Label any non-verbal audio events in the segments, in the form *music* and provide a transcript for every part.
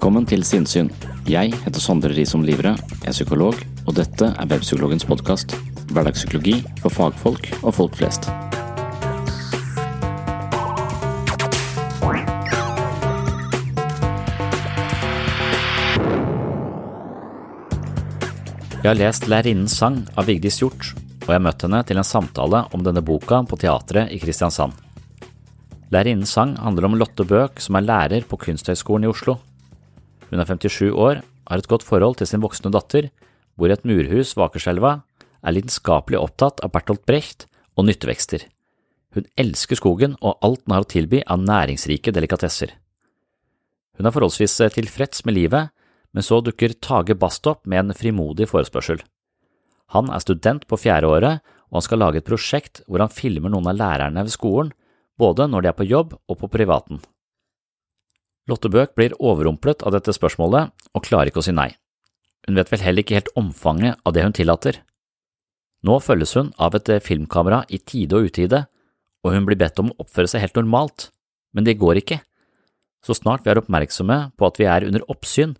Velkommen til Sinnsyn. Jeg heter Sondre Risom Livre, er psykolog, og dette er Webpsykologens podkast. Hverdagspsykologi for fagfolk og folk flest. Jeg har lest Lærerinnens sang av Vigdis Hjorth, og jeg møtte henne til en samtale om denne boka på teatret i Kristiansand. Lærerinnens sang handler om Lotte Bøk, som er lærer på Kunsthøgskolen i Oslo. Hun er 57 år, har et godt forhold til sin voksne datter, bor i et murhus ved Akerselva, er lidenskapelig opptatt av Bertolt Brecht og nyttevekster. Hun elsker skogen og alt den har å tilby av næringsrike delikatesser. Hun er forholdsvis tilfreds med livet, men så dukker Tage Bast opp med en frimodig forespørsel. Han er student på fjerde året, og han skal lage et prosjekt hvor han filmer noen av lærerne ved skolen, både når de er på jobb og på privaten. Lotte Bøk blir overrumplet av dette spørsmålet og klarer ikke å si nei. Hun vet vel heller ikke helt omfanget av det hun tillater. Nå følges hun av et filmkamera i tide og utide, og hun blir bedt om å oppføre seg helt normalt, men det går ikke. Så snart vi er oppmerksomme på at vi er under oppsyn,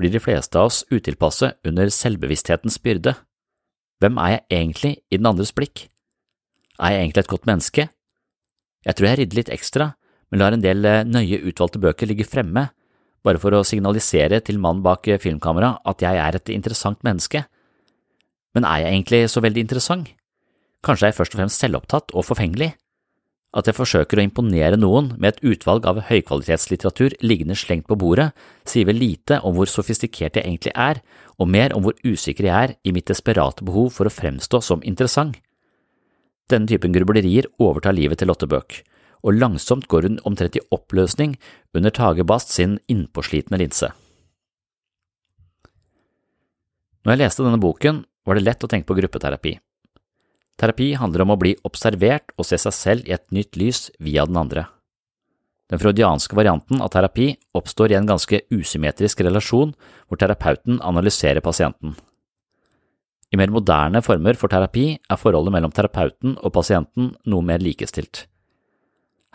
blir de fleste av oss utilpasse under selvbevissthetens byrde. Hvem er jeg egentlig i den andres blikk? Er jeg egentlig et godt menneske? Jeg tror jeg rydder litt ekstra, men lar en del nøye utvalgte bøker ligge fremme, bare for å signalisere til mannen bak filmkamera at jeg er et interessant menneske. Men er jeg egentlig så veldig interessant? Kanskje er jeg først og fremst selvopptatt og forfengelig? At jeg forsøker å imponere noen med et utvalg av høykvalitetslitteratur liggende slengt på bordet, sier vel lite om hvor sofistikert jeg egentlig er, og mer om hvor usikker jeg er i mitt desperate behov for å fremstå som interessant. Denne typen grublerier overtar livet til Lotte Bøck, og langsomt går hun omtrent i oppløsning under Tage Bast sin innpåslitne linse. Når jeg leste denne boken, var det lett å tenke på gruppeterapi. Terapi handler om å bli observert og se seg selv i et nytt lys via den andre. Den freudianske varianten av terapi oppstår i en ganske usymmetrisk relasjon hvor terapeuten analyserer pasienten. I mer moderne former for terapi er forholdet mellom terapeuten og pasienten noe mer likestilt.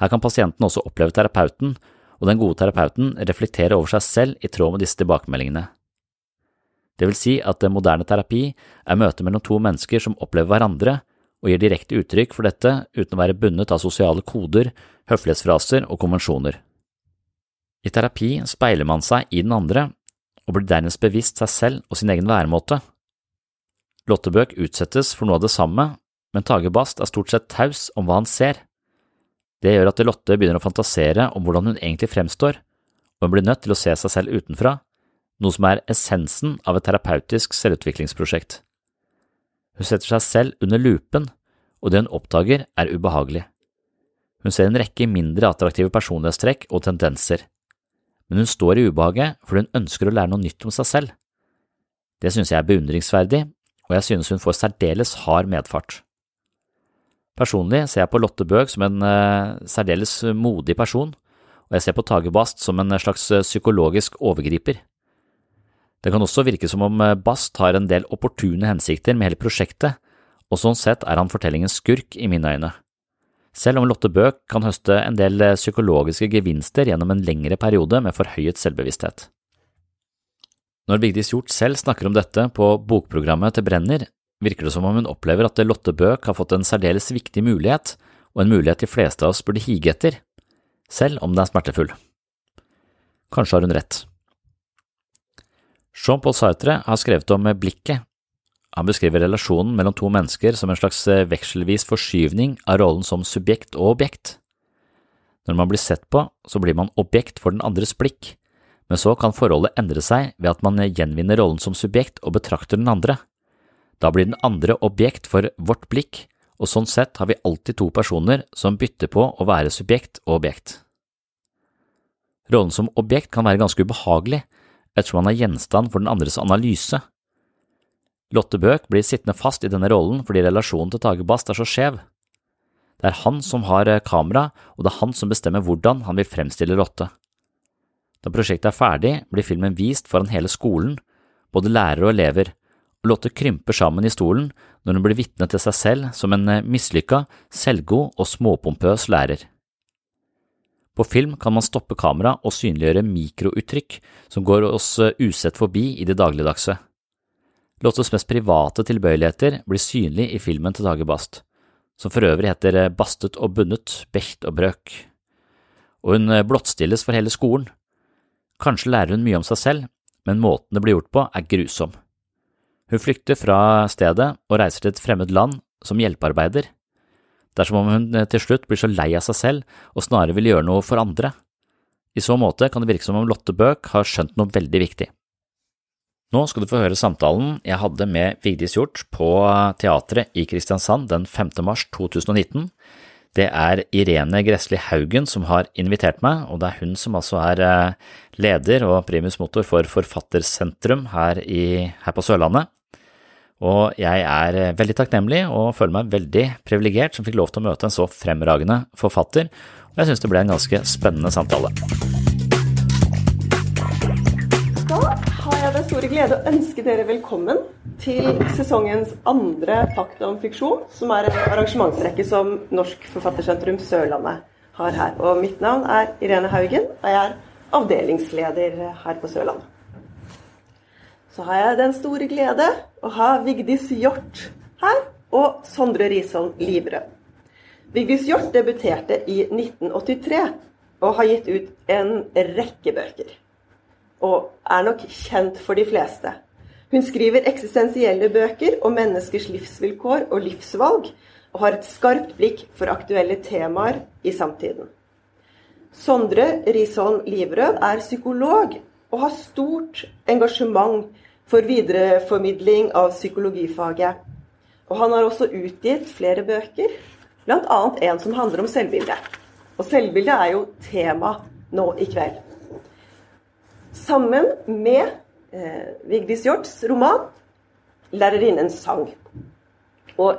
Her kan pasienten også oppleve terapeuten, og den gode terapeuten reflekterer over seg selv i tråd med disse tilbakemeldingene. Det vil si at moderne terapi er møtet mellom to mennesker som opplever hverandre, og gir direkte uttrykk for dette uten å være bundet av sosiale koder, høflighetsfraser og konvensjoner. I terapi speiler man seg i den andre, og blir dernest bevisst seg selv og sin egen væremåte. Lottebøk utsettes for noe av det samme, men Tage Bast er stort sett taus om hva han ser. Det gjør at Lotte begynner å fantasere om hvordan hun egentlig fremstår, og hun blir nødt til å se seg selv utenfra, noe som er essensen av et terapeutisk selvutviklingsprosjekt. Hun setter seg selv under lupen, og det hun oppdager er ubehagelig. Hun ser en rekke mindre attraktive personlighetstrekk og tendenser, men hun står i ubehaget fordi hun ønsker å lære noe nytt om seg selv. Det synes jeg er beundringsverdig, og jeg synes hun får særdeles hard medfart. Personlig ser jeg på Lotte Bøg som en uh, særdeles modig person, og jeg ser på Tage Bast som en slags psykologisk overgriper. Det kan også virke som om Bast har en del opportune hensikter med hele prosjektet, og sånn sett er han fortellingens skurk i mine øyne. Selv om Lotte Bøck kan høste en del psykologiske gevinster gjennom en lengre periode med forhøyet selvbevissthet. Når Vigdis Hjorth selv snakker om dette på bokprogrammet til Brenner, virker det som om hun opplever at Lotte Bøck har fått en særdeles viktig mulighet, og en mulighet de fleste av oss burde hige etter, selv om den er smertefull. Kanskje har hun rett. Jean-Paul Sartre har skrevet om blikket han beskriver relasjonen mellom to mennesker som en slags eh, vekselvis forskyvning av rollen som subjekt og objekt. Når man blir sett på, så blir man objekt for den andres blikk, men så kan forholdet endre seg ved at man gjenvinner rollen som subjekt og betrakter den andre. Da blir den andre objekt for vårt blikk, og sånn sett har vi alltid to personer som bytter på å være subjekt og objekt. Rollen som objekt kan være ganske ubehagelig, ettersom han er gjenstand for den andres analyse Lotte Bøk blir sittende fast i denne rollen fordi relasjonen til Tage Bast er så skjev. Det er han som har eh, kamera, og det er han som bestemmer hvordan han vil fremstille Lotte. Da prosjektet er ferdig, blir filmen vist foran hele skolen, både lærere og elever, Lotte krymper sammen i stolen når hun blir vitne til seg selv som en eh, mislykka, selvgod og småpompøs lærer. På film kan man stoppe kamera og synliggjøre mikrouttrykk som går oss eh, usett forbi i det dagligdagse. Lottes mest private tilbøyeligheter blir synlig i filmen til Tage Bast, som for øvrig heter eh, Bastet og bundet, Becht og brøk. Og hun blottstilles for hele skolen. Kanskje lærer hun mye om seg selv, men måten det blir gjort på er grusom. Hun flykter fra stedet og reiser til et fremmed land som hjelpearbeider. Det er som om hun eh, til slutt blir så lei av seg selv og snarere vil gjøre noe for andre. I så måte kan det virke som om Lotte Bøck har skjønt noe veldig viktig. Nå skal du få høre samtalen jeg hadde med Vigdis Hjort på teatret i Kristiansand den 5. mars 2019. Det er Irene Gressli Haugen som har invitert meg, og det er hun som altså er eh, leder og primus motor for Forfattersentrum her, i, her på Sørlandet. Og jeg er eh, veldig takknemlig og føler meg veldig privilegert som fikk lov til å møte en så fremragende forfatter, og jeg synes det ble en ganske spennende samtale. Da har jeg den store glede å ønske dere velkommen til sesongens andre Fakta om fiksjon, som er en arrangementsrekke som Norsk Forfattersentrum Sørlandet har her. Og mitt navn er Irene Haugen, og jeg er avdelingsleder her på Sørlandet. Så har jeg den store glede å ha Vigdis Hjort her, og Sondre Risholm Livrød. Vigdis Hjort debuterte i 1983 og har gitt ut en rekke bøker og er nok kjent for de fleste. Hun skriver eksistensielle bøker om menneskers livsvilkår og livsvalg, og har et skarpt blikk for aktuelle temaer i samtiden. Sondre Risholm Livrød er psykolog og har stort engasjement for videreformidling av psykologifaget. Og han har også utgitt flere bøker, bl.a. en som handler om selvbildet. Og selvbildet er jo tema nå i kveld sammen med eh, Vigdis Hjorts roman 'Lærerinnens sang'. Og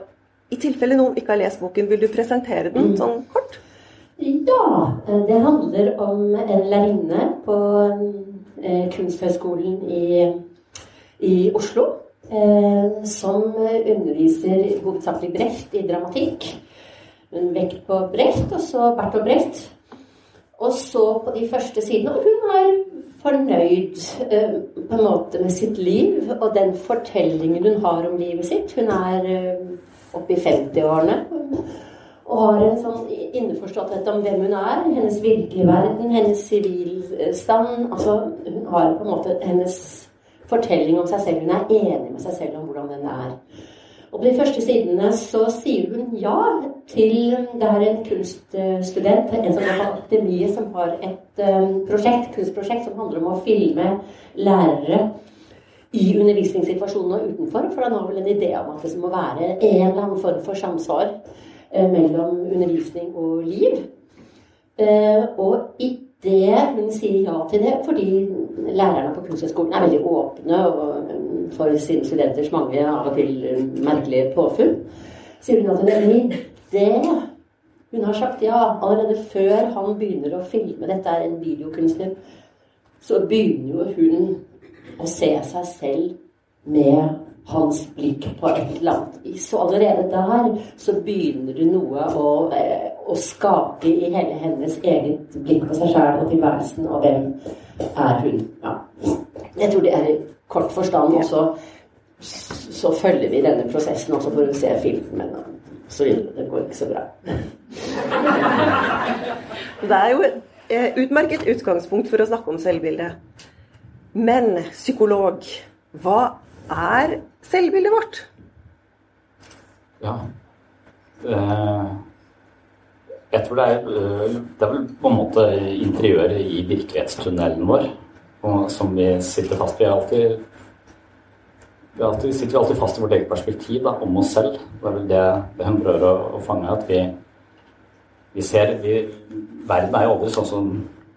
i tilfelle noen ikke har lest boken, vil du presentere den mm. sånn kort? Ja. Det handler om en lærerinne på eh, Kunsthøgskolen i, i Oslo. Eh, som underviser hovedsakelig Brecht i dramatikk. Hun vekt på Brecht, og så Bertolt Brecht. Og så på de første sidene Og hun er fornøyd eh, på en måte med sitt liv og den fortellingen hun har om livet sitt. Hun er eh, oppe i 50-årene og har en sånn innforståtthet om hvem hun er. Hennes virkelige verden, hennes sivilstand. Altså, hun har på en måte hennes fortelling om seg selv. Hun er enig med seg selv om hvordan den er. Og på de første sidene så sier hun ja til Det er en kunststudent, en som er på Akademiet, som har et um, prosjekt, kunstprosjekt som handler om å filme lærere i undervisningssituasjonen og utenfor. For han har vel en idé om at det må være en eller annen form for samsvar uh, mellom undervisning og liv. Uh, og i det hun sier ja til det, fordi lærerne på Kunsthøgskolen er veldig åpne og um, for sine studenters mange av og til merkelige påfunn, sier hun at det er en hun har sagt ja. Allerede før han begynner å filme, dette er en videokunstner, så begynner jo hun å se seg selv med hans blikk på et eller annet. Så allerede der så begynner det noe å, eh, å skape i hele hennes eget blikk på seg sjæl og tilværelsen, og hvem er hun? Ja. Jeg tror det er i kort forstand også så følger vi denne prosessen også for å se filmen. Så det går ikke så bra. *laughs* Det er jo et utmerket utgangspunkt for å snakke om selvbildet. Men psykolog, hva er selvbildet vårt? Ja eh, Jeg tror det er, eh, det er vel på en måte interiøret i virkelighetstunnelen vår som vi sitter fast i. Alltid, vi alltid, sitter alltid fast i vårt eget perspektiv da, om oss selv. Det er vel det, det hun prøver å, å fange. At vi, vi ser vi, Verden er jo aldri sånn som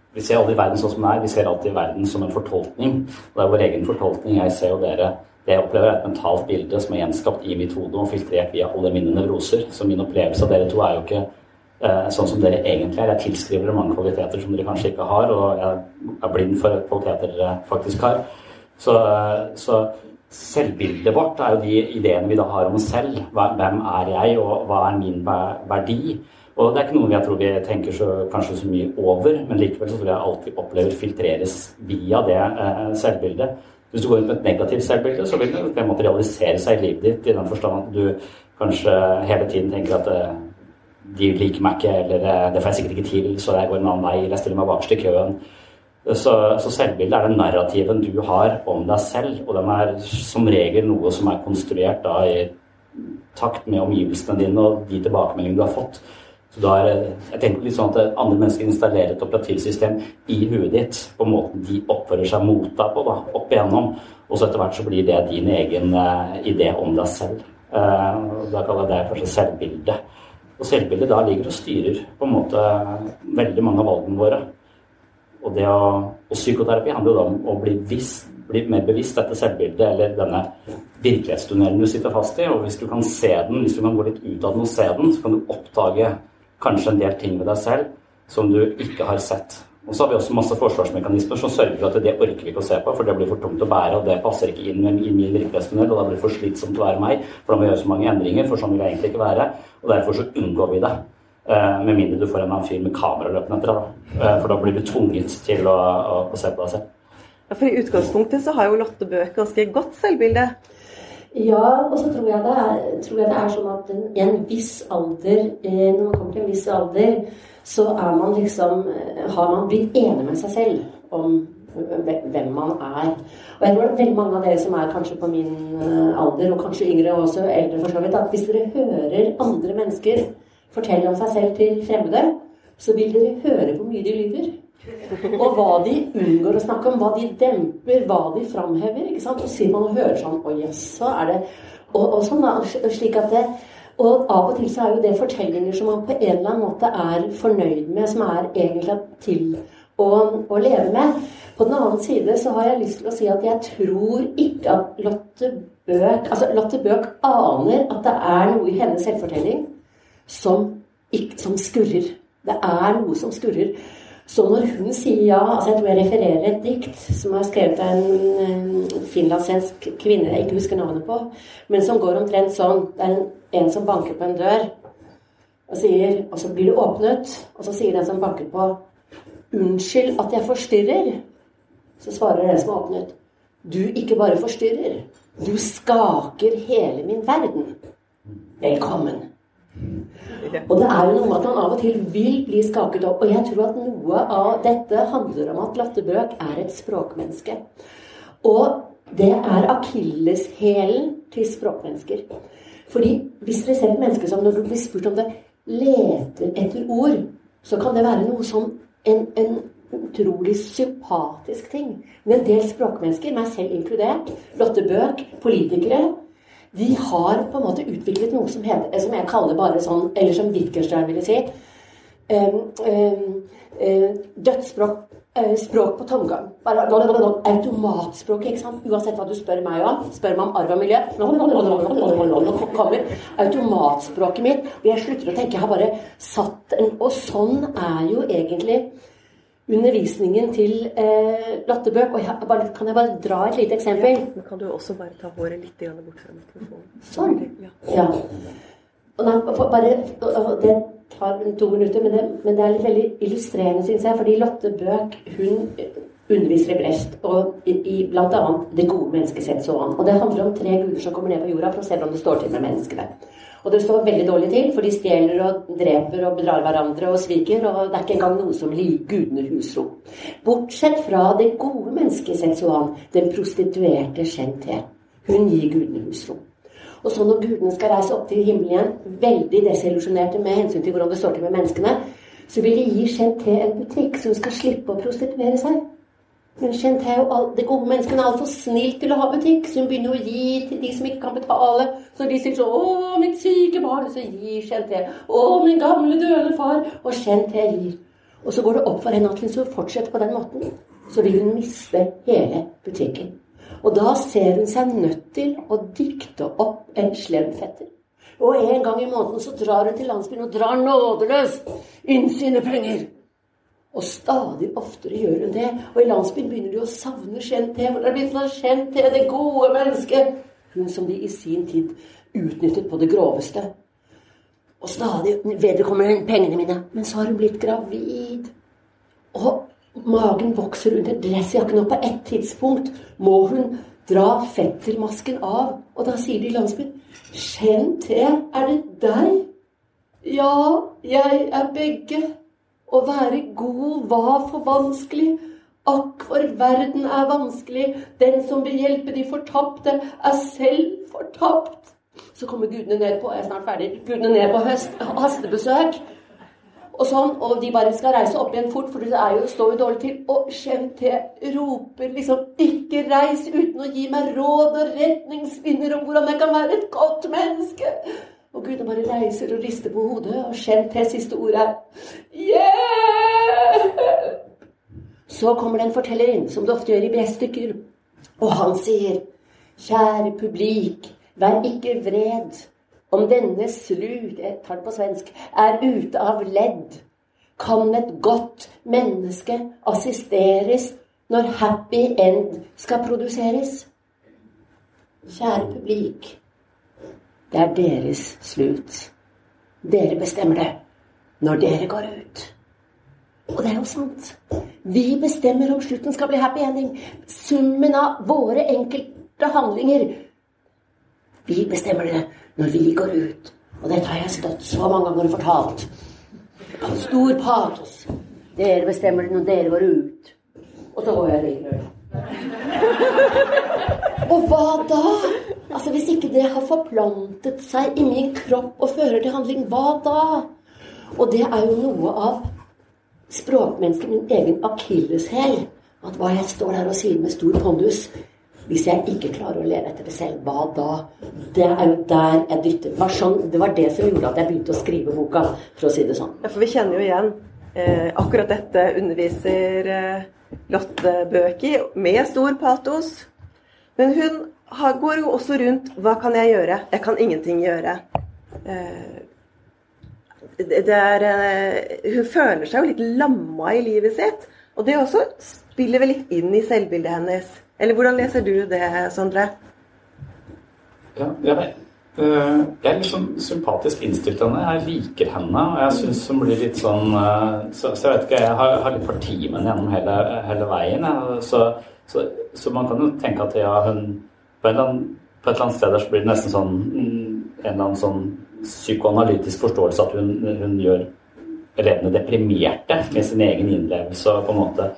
Vi ser aldri verden sånn som den er. Vi ser alltid verden som en fortolkning. Og det er vår egen fortolkning. Jeg ser jo dere det jeg opplever, er et mentalt bilde som er gjenskapt i mitt hode og filtrert via alle mine nevroser. Så min opplevelse av dere to er jo ikke sånn som dere egentlig er. Jeg tilskriver dere mange kvaliteter som dere kanskje ikke har, og jeg er blind for kvaliteter dere faktisk har. Så, eh, så selvbildet vårt er jo de ideene vi da har om oss selv. Hvem er jeg, og hva er min verdi? Og det er ikke noe jeg tror vi tenker så, kanskje så mye over, men likevel så tror jeg alltid opplever filtreres via det eh, selvbildet. Hvis du går inn med et negativt selvbilde, så vil det realisere seg i livet ditt i den forstand at du kanskje hele tiden tenker at eh, de liker meg ikke, eller eh, det får jeg sikkert ikke til, så jeg går en annen vei, eller jeg stiller meg bakerst i køen. Så, så selvbildet er den narrativen du har om deg selv, og den er som regel noe som er konstruert da i takt med omgivelsene dine og de tilbakemeldingene du har fått. Så da er, jeg tenker litt sånn at Andre mennesker installerer et operativsystem i huet ditt på måten de oppfører seg mot deg på, da, opp igjennom. Og så etter hvert så blir det din egen uh, idé om deg selv. Uh, da kaller jeg det kanskje selvbilde. Og selvbildet da ligger og styrer på en måte veldig mange av valgene våre. Og, det å, og psykoterapi handler jo da om å bli, viss, bli mer bevisst dette selvbildet, eller denne virkelighetstunnelen du sitter fast i. Og hvis du kan se den, hvis du kan gå litt ut av den og se den, så kan du oppdage kanskje en del ting ved deg selv som du ikke har sett. Og så har vi også masse forsvarsmekanismer som sørger for at det orker vi ikke å se på, for det blir for tungt å bære, og det passer ikke inn i min virkelighetsmodell, og da blir det for slitsomt å være meg, for da må jeg gjøre så mange endringer, for sånn vil jeg egentlig ikke være. Og derfor så unngår vi det. Uh, med mindre du får en annen fyr med kamera løpende etter deg. Uh, for da blir du tvunget til å, å, å se på deg selv. Ja, for I utgangspunktet så har jo Lotte Bøk ganske godt selvbilde. Ja, og så tror jeg det er, tror jeg det er sånn at en viss alder, eh, når man kommer til en viss alder, så er man liksom eh, Har man blitt enig med seg selv om hvem man er. Og jeg tror veldig mange av dere som er kanskje på min eh, alder, og kanskje yngre og også eldre for så vidt, at hvis dere hører andre mennesker fortelle om seg selv til fremmede, så vil dere høre hvor mye de lyver. Og hva de unngår å snakke om, hva de demper, hva de framhever. ikke sant? Og sier man og hører sånn Å, jaså, er det og, og sånn da, slik at det og av og til så er jo det fortellinger som man på en eller annen måte er fornøyd med, som er egentlig til å, å leve med. På den annen side så har jeg lyst til å si at jeg tror ikke at Lotte Bøk Altså, Lotte Bøk aner at det er noe i hennes selvfortelling som, som skurrer. Det er noe som skurrer. Så når hun sier ja altså Jeg tror jeg refererer et dikt som er skrevet av en, en kvinne jeg ikke husker navnet på, men som går omtrent sånn. Det er en, en som banker på en dør, og, sier, og så blir det åpnet, og så sier den som banker på 'Unnskyld at jeg forstyrrer'. Så svarer den som har åpnet 'Du ikke bare forstyrrer, du skaker hele min verden'. Velkommen. Og det er jo noe med at han av og til vil bli skaket opp. Og jeg tror at noe av dette handler om at Latterbrøk er et språkmenneske. Og det er akilleshælen til språkmennesker. Fordi hvis dere ser et menneske som når du blir spurt om det, leter etter ord, så kan det være noe som en, en utrolig sympatisk ting. Men en del språkmennesker, meg selv inkludert, Lotte Bøk, politikere, de har på en måte utviklet noe som, heter, som jeg kaller bare sånn, eller som Wittgenstein ville si, um, um, uh, dødsspråk eh, språk på tomgang. Bare automatspråk, ikke sant? Uansett hva du spør meg om. Spør meg om arv og miljø. kommer automatspråket mitt. Og jeg slutter å tenke. Jeg har bare satt en Og sånn er jo egentlig undervisningen til eh, Lotte Bøck. Og jeg, bare, kan jeg bare dra et lite eksempel? Ja, kan du også bare ta håret litt bort fra mikrofonen? Sånn. Ja. ja. Og da, bare, det tar to minutter, men det, men det er litt veldig illustrerende, syns jeg. Fordi Lotte Bøk hun underviser i Brest, og i, i bl.a. det gode mennesket sett så an. Og det handler om tre guder som kommer ned på jorda for å se hvordan det står til med menneskene. Og det står veldig dårlig til, for de stjeler og dreper og bedrar hverandre og sviker. Og det er ikke engang noe som liker gudene husro. Bortsett fra det gode mennesket Sensuan, den prostituerte Shenté. Hun gir gudene husro. Og så når gudene skal reise opp til himmelen igjen, veldig desillusjonerte med hensyn til hvordan det står til med menneskene, så vil de gi Shenté en butikk så hun skal slippe å prostituere seg. Men Shenté og det gode menneskene er altfor snilt til å ha butikk, så hun begynner å gi til de som ikke kan betale. Så de sier sånn 'Å, mitt syke barn', så gir Shenté. 'Å, min gamle, døde far'. Og kjent det gir. Og så går det opp for henne at hvis hun fortsetter på den måten, så vil hun miste hele butikken. Og da ser hun seg nødt til å dikte opp en slemfetter. Og en gang i måneden så drar hun til landsbyen og drar nådeløst inn sine penger. Og stadig oftere gjør hun det. Og i landsbyen begynner de å savne Shenté. For det er blitt sånn Shenté, det gode mennesket. Hun som de i sin tid utnyttet på det groveste. Og stadig vedkommer pengene mine. Men så har hun blitt gravid. Og Magen vokser under dressjakken, og på et tidspunkt må hun dra fettermasken av. Og da sier de i landsbyen til, er det deg? Ja, jeg er begge. Å være god var for vanskelig. Akk, for verden er vanskelig. Den som vil hjelpe de fortapte, er selv fortapt. Så kommer gudene ned på jeg er snart ferdig, gudene ned på høst, hastebesøk og sånn, og de bare skal reise opp igjen fort, for det er jo, står jo dårlig til. Og Shemte roper liksom 'Ikke reis uten å gi meg råd og retningslinjer om hvordan jeg kan være et godt menneske'. Og Gud bare reiser og rister på hodet, og Shemte siste ordet 'Hjelp!' Så kommer det en forteller inn, som det ofte gjør i breststykker, og han sier 'Kjære publik, vær ikke vred'. Om denne slut, jeg tar det på svensk, er ute av ledd, kan et godt menneske assisteres når happy end skal produseres? Kjære publik, det er deres slut. Dere bestemmer det når dere går ut. Og det er jo sant. Vi bestemmer om slutten skal bli happy ending. Summen av våre enkelte handlinger. Vi bestemmer det når vi går ut. Og dette har jeg stått så mange ganger og fortalt. Stor patos. Dere bestemmer det når dere går ut. Og så går jeg videre. *laughs* Og hva da? Altså Hvis ikke det har forplantet seg i min kropp og fører til handling, hva da? Og det er jo noe av språkmennesket, min egen akilleshæl. At hva jeg står der og sier med stor pondus, hvis jeg ikke klarer å leve etter det selv, hva da? Det er jo der jeg dytter. Det var, sånn, det var det som gjorde at jeg begynte å skrive boka, for å si det sånn. Ja, for vi kjenner jo igjen eh, akkurat dette underviser eh, Lotte Bøki med stor patos. Men hun går jo også rundt Hva kan jeg gjøre? Jeg kan ingenting gjøre. Eh, er, eh, hun føler seg jo litt lamma i livet sitt. Og det også spiller vel litt inn i selvbildet hennes. Eller hvordan leser du det, Sondre? Ja, jeg, eh, jeg er litt sånn sympatisk innstilt til henne. Jeg liker henne. Og jeg syns hun blir litt sånn Så, så jeg vet ikke, jeg har, har litt parti med henne gjennom hele, hele veien. Så, så, så, man kan jo tenke at ja, hun på, et eller annet sted der så blir det nesten sånn mm, en eller annen sånn psykoanalytisk forståelse at hun, hun gjør elevene deprimerte med sin egen innlevelse. på en måte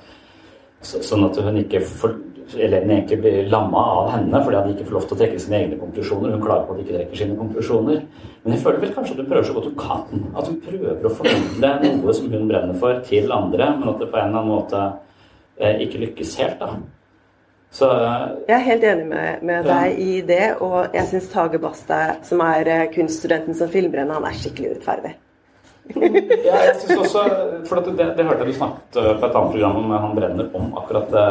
Sånn at hun ikke for, elevene egentlig blir lamma av henne fordi de ikke får lov til å trekke sine egne konklusjoner. Hun klager på at de ikke trekker sine konklusjoner. Men jeg føler vel kanskje at hun prøver så godt hun kan. At hun prøver å formidle noe som hun brenner for, til andre, men at det på en eller annen måte eh, ikke lykkes helt. da. Så, eh, jeg er helt enig med, med ja. deg i det, og jeg syns Tage Basta, som er eh, kunststudenten som filmer henne, han er skikkelig urettferdig. *laughs* ja, jeg synes også, for det, det, hørte jeg du snakket på et annet program med han Brenner om akkurat det.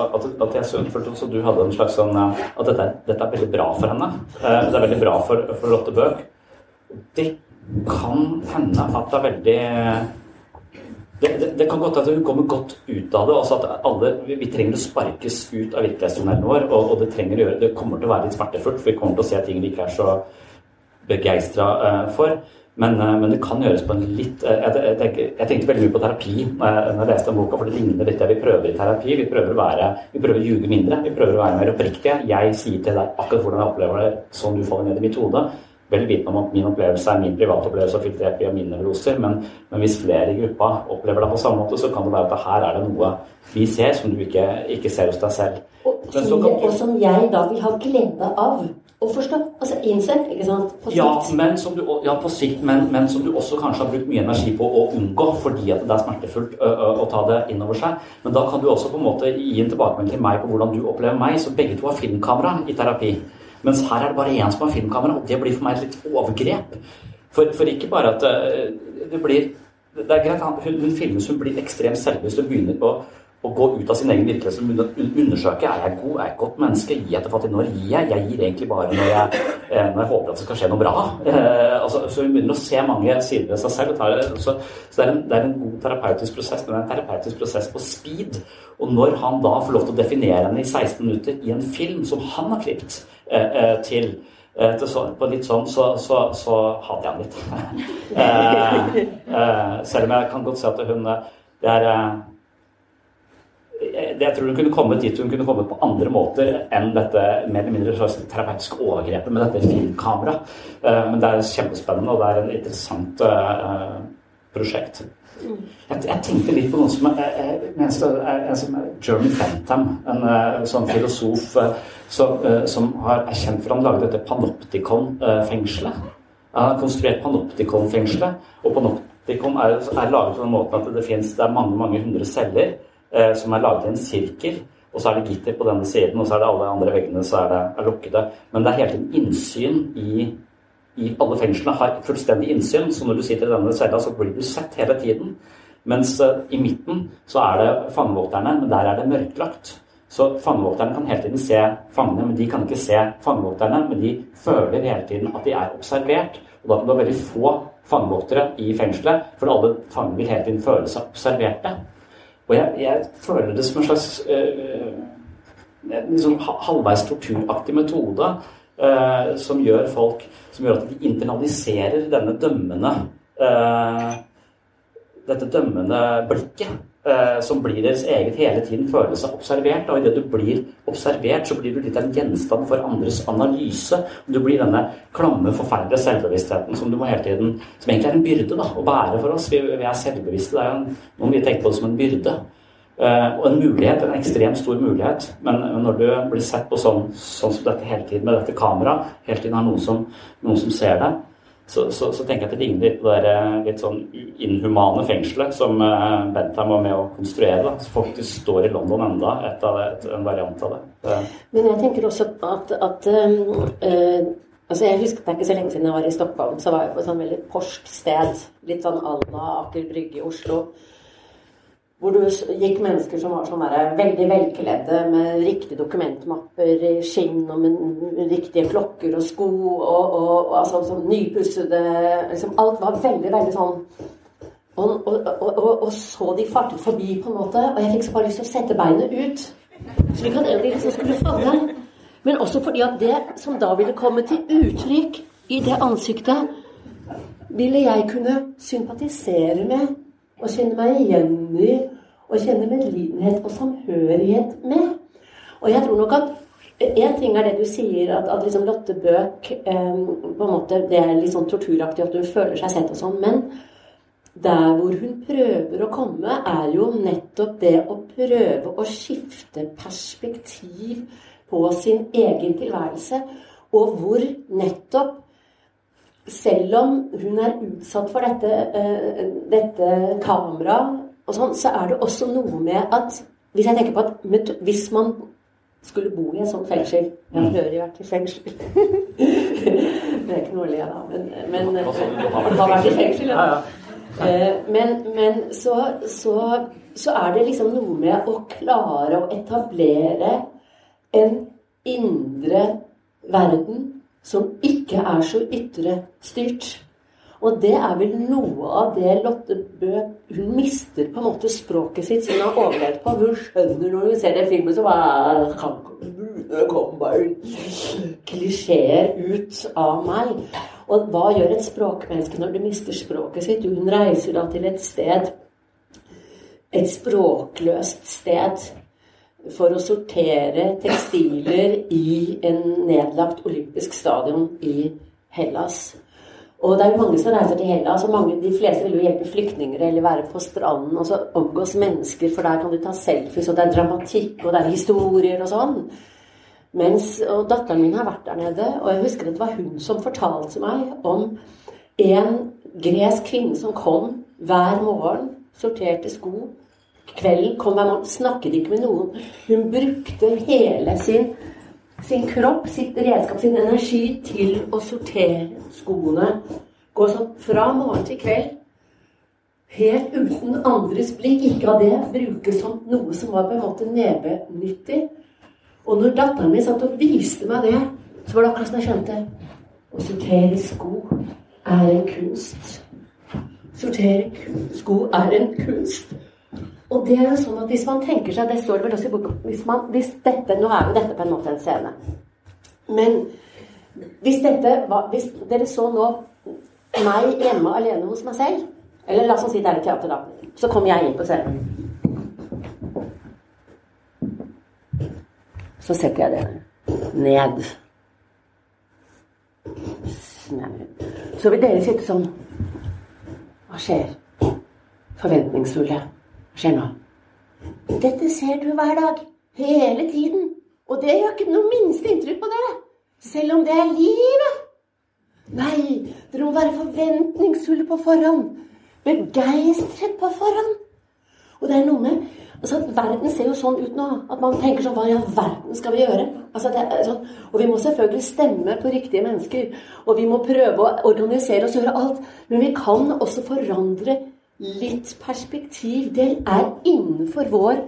At, at jeg følte også du hadde en slags sånn At dette, dette, er veldig bra for henne. Det er veldig bra for, for Lotte Bøck. Det kan hende at det er veldig det, det, det, kan godt at hun kommer godt ut av det. altså at alle, Vi, vi trenger å sparkes ut av virkelighetsjournalen vår, og, og det, trenger å gjøre, det kommer til å være litt smertefullt. For vi kommer til å se ting vi ikke er så begeistra uh, for. Men, uh, men, det kan gjøres på en litt uh, jeg, jeg, jeg, tenkte veldig mye på terapi når jeg leste den boka, for det ligner litt det vi prøver i terapi. Vi prøver å være, vi prøver å ljuge mindre, vi prøver å være mer oppriktige. Jeg sier til deg akkurat hvordan jeg opplever det, sånn du faller ned i mitt hode vel vitende om at min opplevelse er min private opplevelse av filtrert via mine nevroser, men, men, hvis flere i gruppa opplever det på samme måte, så kan det være at her er det noe vi ser som du ikke, ikke ser hos deg selv. Og, kan, og som jeg da vil ha glede av å forstå. Altså innse, ikke sant? På sikt. Ja, men som du, ja, på sikt, men, men, som du også kanskje har brukt mye energi på å unngå fordi at det er smertefullt å, å, å ta det inn over seg. Men da kan du også på en måte gi en tilbakemelding til meg på hvordan du opplever meg, så begge to har filmkamera i terapi. Mens her er det bare én som har filmkamera, og det blir for meg et litt overgrep. For, for ikke bare at det, det blir Det er greit, hun, hun filmes, hun blir ekstremt selvbevisst og begynner å, å gå ut av sin egen virkelighet og undersøke er jeg god, er jeg et godt menneske, gir jeg til fattig, når gir jeg? Jeg gir egentlig bare når jeg, eh, når jeg håper at det skal skje noe bra. Eh, altså, så hun begynner å se mange sider ved seg selv. Tar, så, så det, er en, det, er en, god terapeutisk prosess, men det er en terapeutisk prosess på speed. Og når han da får lov til å definere henne i 16 minutter i en film som han har klippet Eh, eh, til, eh, så, På litt sånn så, så, så hater jeg han litt. *laughs* selv om jeg kan godt se at hun Det er jeg tror hun kunne kommet dit hun kunne kommet på andre måter enn dette mer eller mindre slags terapeutiske overgrepet med dette filmkameraet. Men det er kjempespennende, og det er en interessant prosjekt. Jeg, jeg, tenkte litt på noen som er, en som er Jeremy Bentham, en, en sånn filosof som, som har, er kjent for han laget dette Panoptikon-fengselet. Han har konstruert Panoptikon-fengselet, og Panoptikon er, er, laget på den måten at det finnes det er mange mange hundre celler eh, som er laget i en sirkel. Og så er det gitter på denne siden, og så er det alle andre veggene så er det er lukkede. Men det er hele tiden innsyn i i alle fengslene har fullstendig innsyn, så når du sitter i denne cella, så blir du sett hele tiden. Mens eh, i midten så er det fangevokterne, men der er det mørklagt. Så fangevokterne kan hele tiden se fangene, men de kan ikke se fangevokterne. Men de føler hele tiden at de er observert. Og da kan det være veldig få fangevoktere i fengselet, for alle fangene vil hele tiden føle seg observerte. Og jeg, jeg føler det som en slags øh, liksom halvveis torturaktig metode øh, som gjør folk som gjør at de internaliserer denne dømmende øh, dette dømmende blikket som blir deres eget hele tiden føler seg observert. Og idet du blir observert, så blir du litt en gjenstand for andres analyse. Du blir denne klamme, forferdelige selvbevisstheten som du må hele tiden Som egentlig er en byrde da, å bære for oss. Vi, vi er selvbevisste. Det er jo noen vi tenker på det som en byrde. Uh, og en mulighet, en ekstremt stor mulighet. Men når du blir sett på sånn, sånn, som dette hele tiden, med dette kameraet, hele tiden har noen som, noen som ser deg, så, så, så, tenker jeg at det ligner litt på det eh, litt sånn inhumane fengselet som uh, Bentham var med å konstruere. da, Så folk står i London enda, et et, en variant av det. Men jeg tenker også at, at uh, altså Jeg husker det er ikke så lenge siden jeg var i Stockholm. Så var jeg på et sånn veldig porsk sted. Litt sånn à la Aker Brygge i Oslo hvor du gikk mennesker som var sånn veldig velkledde med riktige dokumentmapper i skinn og med riktige klokker og sko og, og, og altså, sånn nypussede liksom, Alt var veldig, veldig sånn og, og, så de fartet forbi, på en måte, og jeg fikk så bare lyst til å sette beinet ut. Slik at de liksom skulle falle. Men også fordi at det som da ville komme til uttrykk i det ansiktet, ville jeg kunne sympatisere med og kjenne meg igjen i og kjenne medlidenhet og samhørighet med. Og jeg tror nok at Én ting er det du sier, at, at liksom Lotte Bøk eh, på en måte, Det er litt sånn torturaktig at hun føler seg sett og sånn. Men der hvor hun prøver å komme, er jo nettopp det å prøve å skifte perspektiv på sin egen tilværelse. Og hvor nettopp selv om hun er utsatt for dette, uh, dette kameraet, sånn, så er det også noe med at Hvis jeg tenker på at hvis man skulle bo i et sånt fengsel Jeg har for øvrig vært i fengsel. *laughs* det er ikke noe å le av, men, men har vært i fengsel. Ja. Eh, men, men så, så, så, er det liksom noe med å klare å etablere en indre verden som ikke er så ytre styrt. Og det er vel noe av det Lotte Bø Hun mister på en måte språket sitt som hun har overlevd på. Hun skjønner når hun ser den filmen, så det kommer bare klisjeer ut av meg. Og hva gjør et språkmenneske når det mister språket sitt? Hun reiser da til et sted Et språkløst sted for å sortere tekstiler i en nedlagt olympisk stadion i Hellas. Og det er jo mange som reiser til Hellas, og mange, de fleste vil jo hjelpe flyktninger eller være på stranden og så omgås mennesker, for der kan du ta selfies, og det er dramatikk, og det er historier og sånn. Mens, og Datteren min har vært der nede, og jeg husker at det var hun som fortalte meg om en gresk kvinne som kom hver morgen, sorterte sko. Kvelden kom hver morgen, snakket ikke med noen. Hun brukte hele sin sin kropp, sitt redskap, sin energi til å sortere skoene. Gå sånn fra morgen til kveld. Helt uten andres blikk. Ikke av det brukes som noe som var på en måte nevenyttig. Og når datteren min satt og viste meg det, så var det akkurat som jeg skjønte Å sortere sko er en kunst. Sortere sko er en kunst. Og det er jo sånn at hvis man tenker seg, det står vel også i boka hvis, man, hvis dette, Nå er jo dette på en måte en scene. Men hvis dette var Hvis dere så nå meg hjemme alene hos meg selv Eller la oss si det er et teater, da. Så kommer jeg inn på scenen. Så setter jeg det ned. Så vil dere sitte sånn Hva skjer? Forventningsfulle skjer nå. Dette ser du hver dag. Hele tiden. Og det gjør ikke noe minste inntrykk på dere. Selv om det er livet. Nei, dere må være forventningsfulle på forhånd. Begeistret på forhånd. Og det er noe med altså, Verden ser jo sånn ut nå at man tenker sånn Hva i all verden skal vi gjøre? Altså, sånn, og vi må selvfølgelig stemme på riktige mennesker. Og vi må prøve å organisere oss og gjøre alt. Men vi kan også forandre litt perspektiv. Det er innenfor vår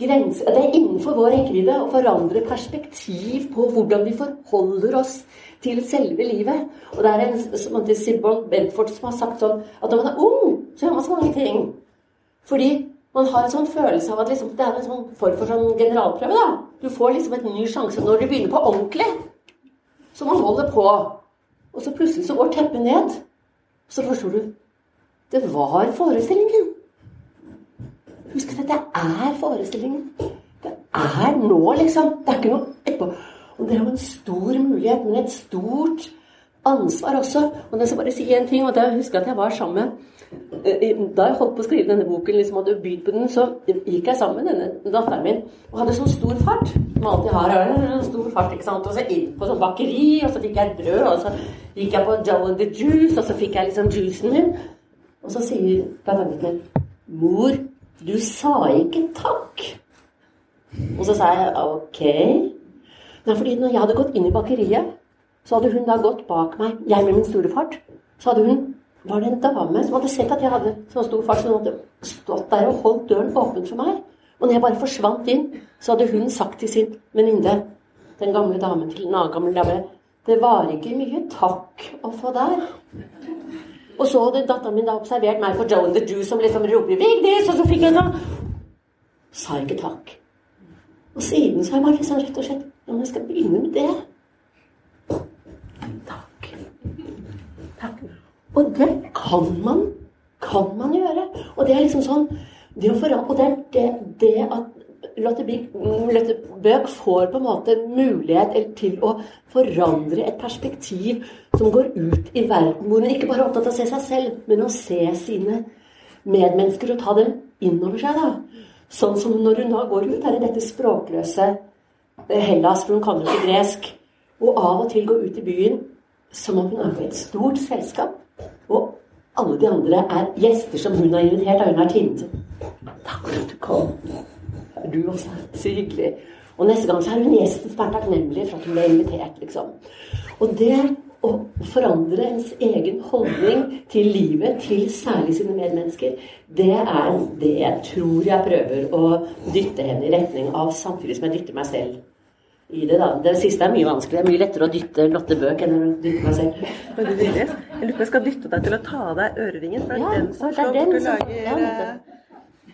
grense Det er innenfor vår rekkevidde å forandre perspektiv på hvordan vi forholder oss til selve livet. Og det er en som Sibbon Bedford som har sagt sånn at når man er ung, så gjør man så mange ting. Fordi man har en sånn følelse av at liksom, det er en sånn form for sånn generalprøve. da. Du får liksom en ny sjanse når du begynner på ordentlig. Så man holder på. Og så plutselig så går teppet ned. Så forstår du det var forestillingen. Husk at dette er forestillingen. Det er nå, liksom. Det er ikke noe etterpå. Og det er jo en stor mulighet, men et stort ansvar også. Og jeg skal bare si én ting, og Jeg husker at jeg var sammen eh, da jeg holdt på å skrive denne boken, liksom hadde begynt på den, så gikk jeg sammen med denne datteren min og hadde sånn stor fart. Som alltid har stor fart, ikke sant. Og så inn på sånn bakeri, og så fikk jeg et brød, og så gikk jeg på Joe and the Juice, og så fikk jeg liksom juicen min. Og så sier pedagogen Mor, du sa ikke takk. Og så sa jeg ok. Nei, fordi når jeg hadde gått inn i bakeriet, så hadde hun da gått bak meg, jeg med min store fart. Så hadde hun var det en dame som hadde sett at jeg hadde så stor fart, så hun hadde stått der og holdt døren åpen for meg. Og når jeg bare forsvant inn, så hadde hun sagt til sin venninne, den gamle damen til en annen gammel dame, det var ikke mye takk å få der. Og så hadde datteren min da observert meg for Joan the Jew som liksom roper 'Vigdis!' Og så fikk jeg sånn Sa ikke takk. Og siden så har jeg bare liksom rett og slett Ja, jeg skal begynne med det. Takk. Takk. Og det kan man. Kan man gjøre. Og det er liksom sånn det å forandre, Og det det, det at Lotte Bøck får på en måte mulighet til å forandre et perspektiv som går ut i verden, hvor hun ikke bare er opptatt av å se seg selv, men å se sine medmennesker og ta dem innover seg. da. Sånn som når hun da går ut her i dette språkløse eh, Hellas, for hun kan jo ikke gresk, og av og til går ut i byen som om hun er på et stort selskap, og alle de andre er gjester som hun har invitert, og hun har tinte. Takk for at du kom. Du også. Så hyggelig. Og neste gang så er hun gjesten som er takknemlig for at hun ble invitert, liksom. Og det å forandre ens egen holdning til livet, til særlig sine medmennesker, det er det jeg tror jeg prøver å dytte henne i retning av, samtidig som jeg dytter meg selv i det. da. Det siste er mye vanskelig. Det er mye lettere å dytte Lotte Bøk enn å dytte meg selv. Men du, Lilje, jeg lurer på om jeg skal dytte deg til å ta av deg øreringen, for det er Ja, den som slår og lager ja.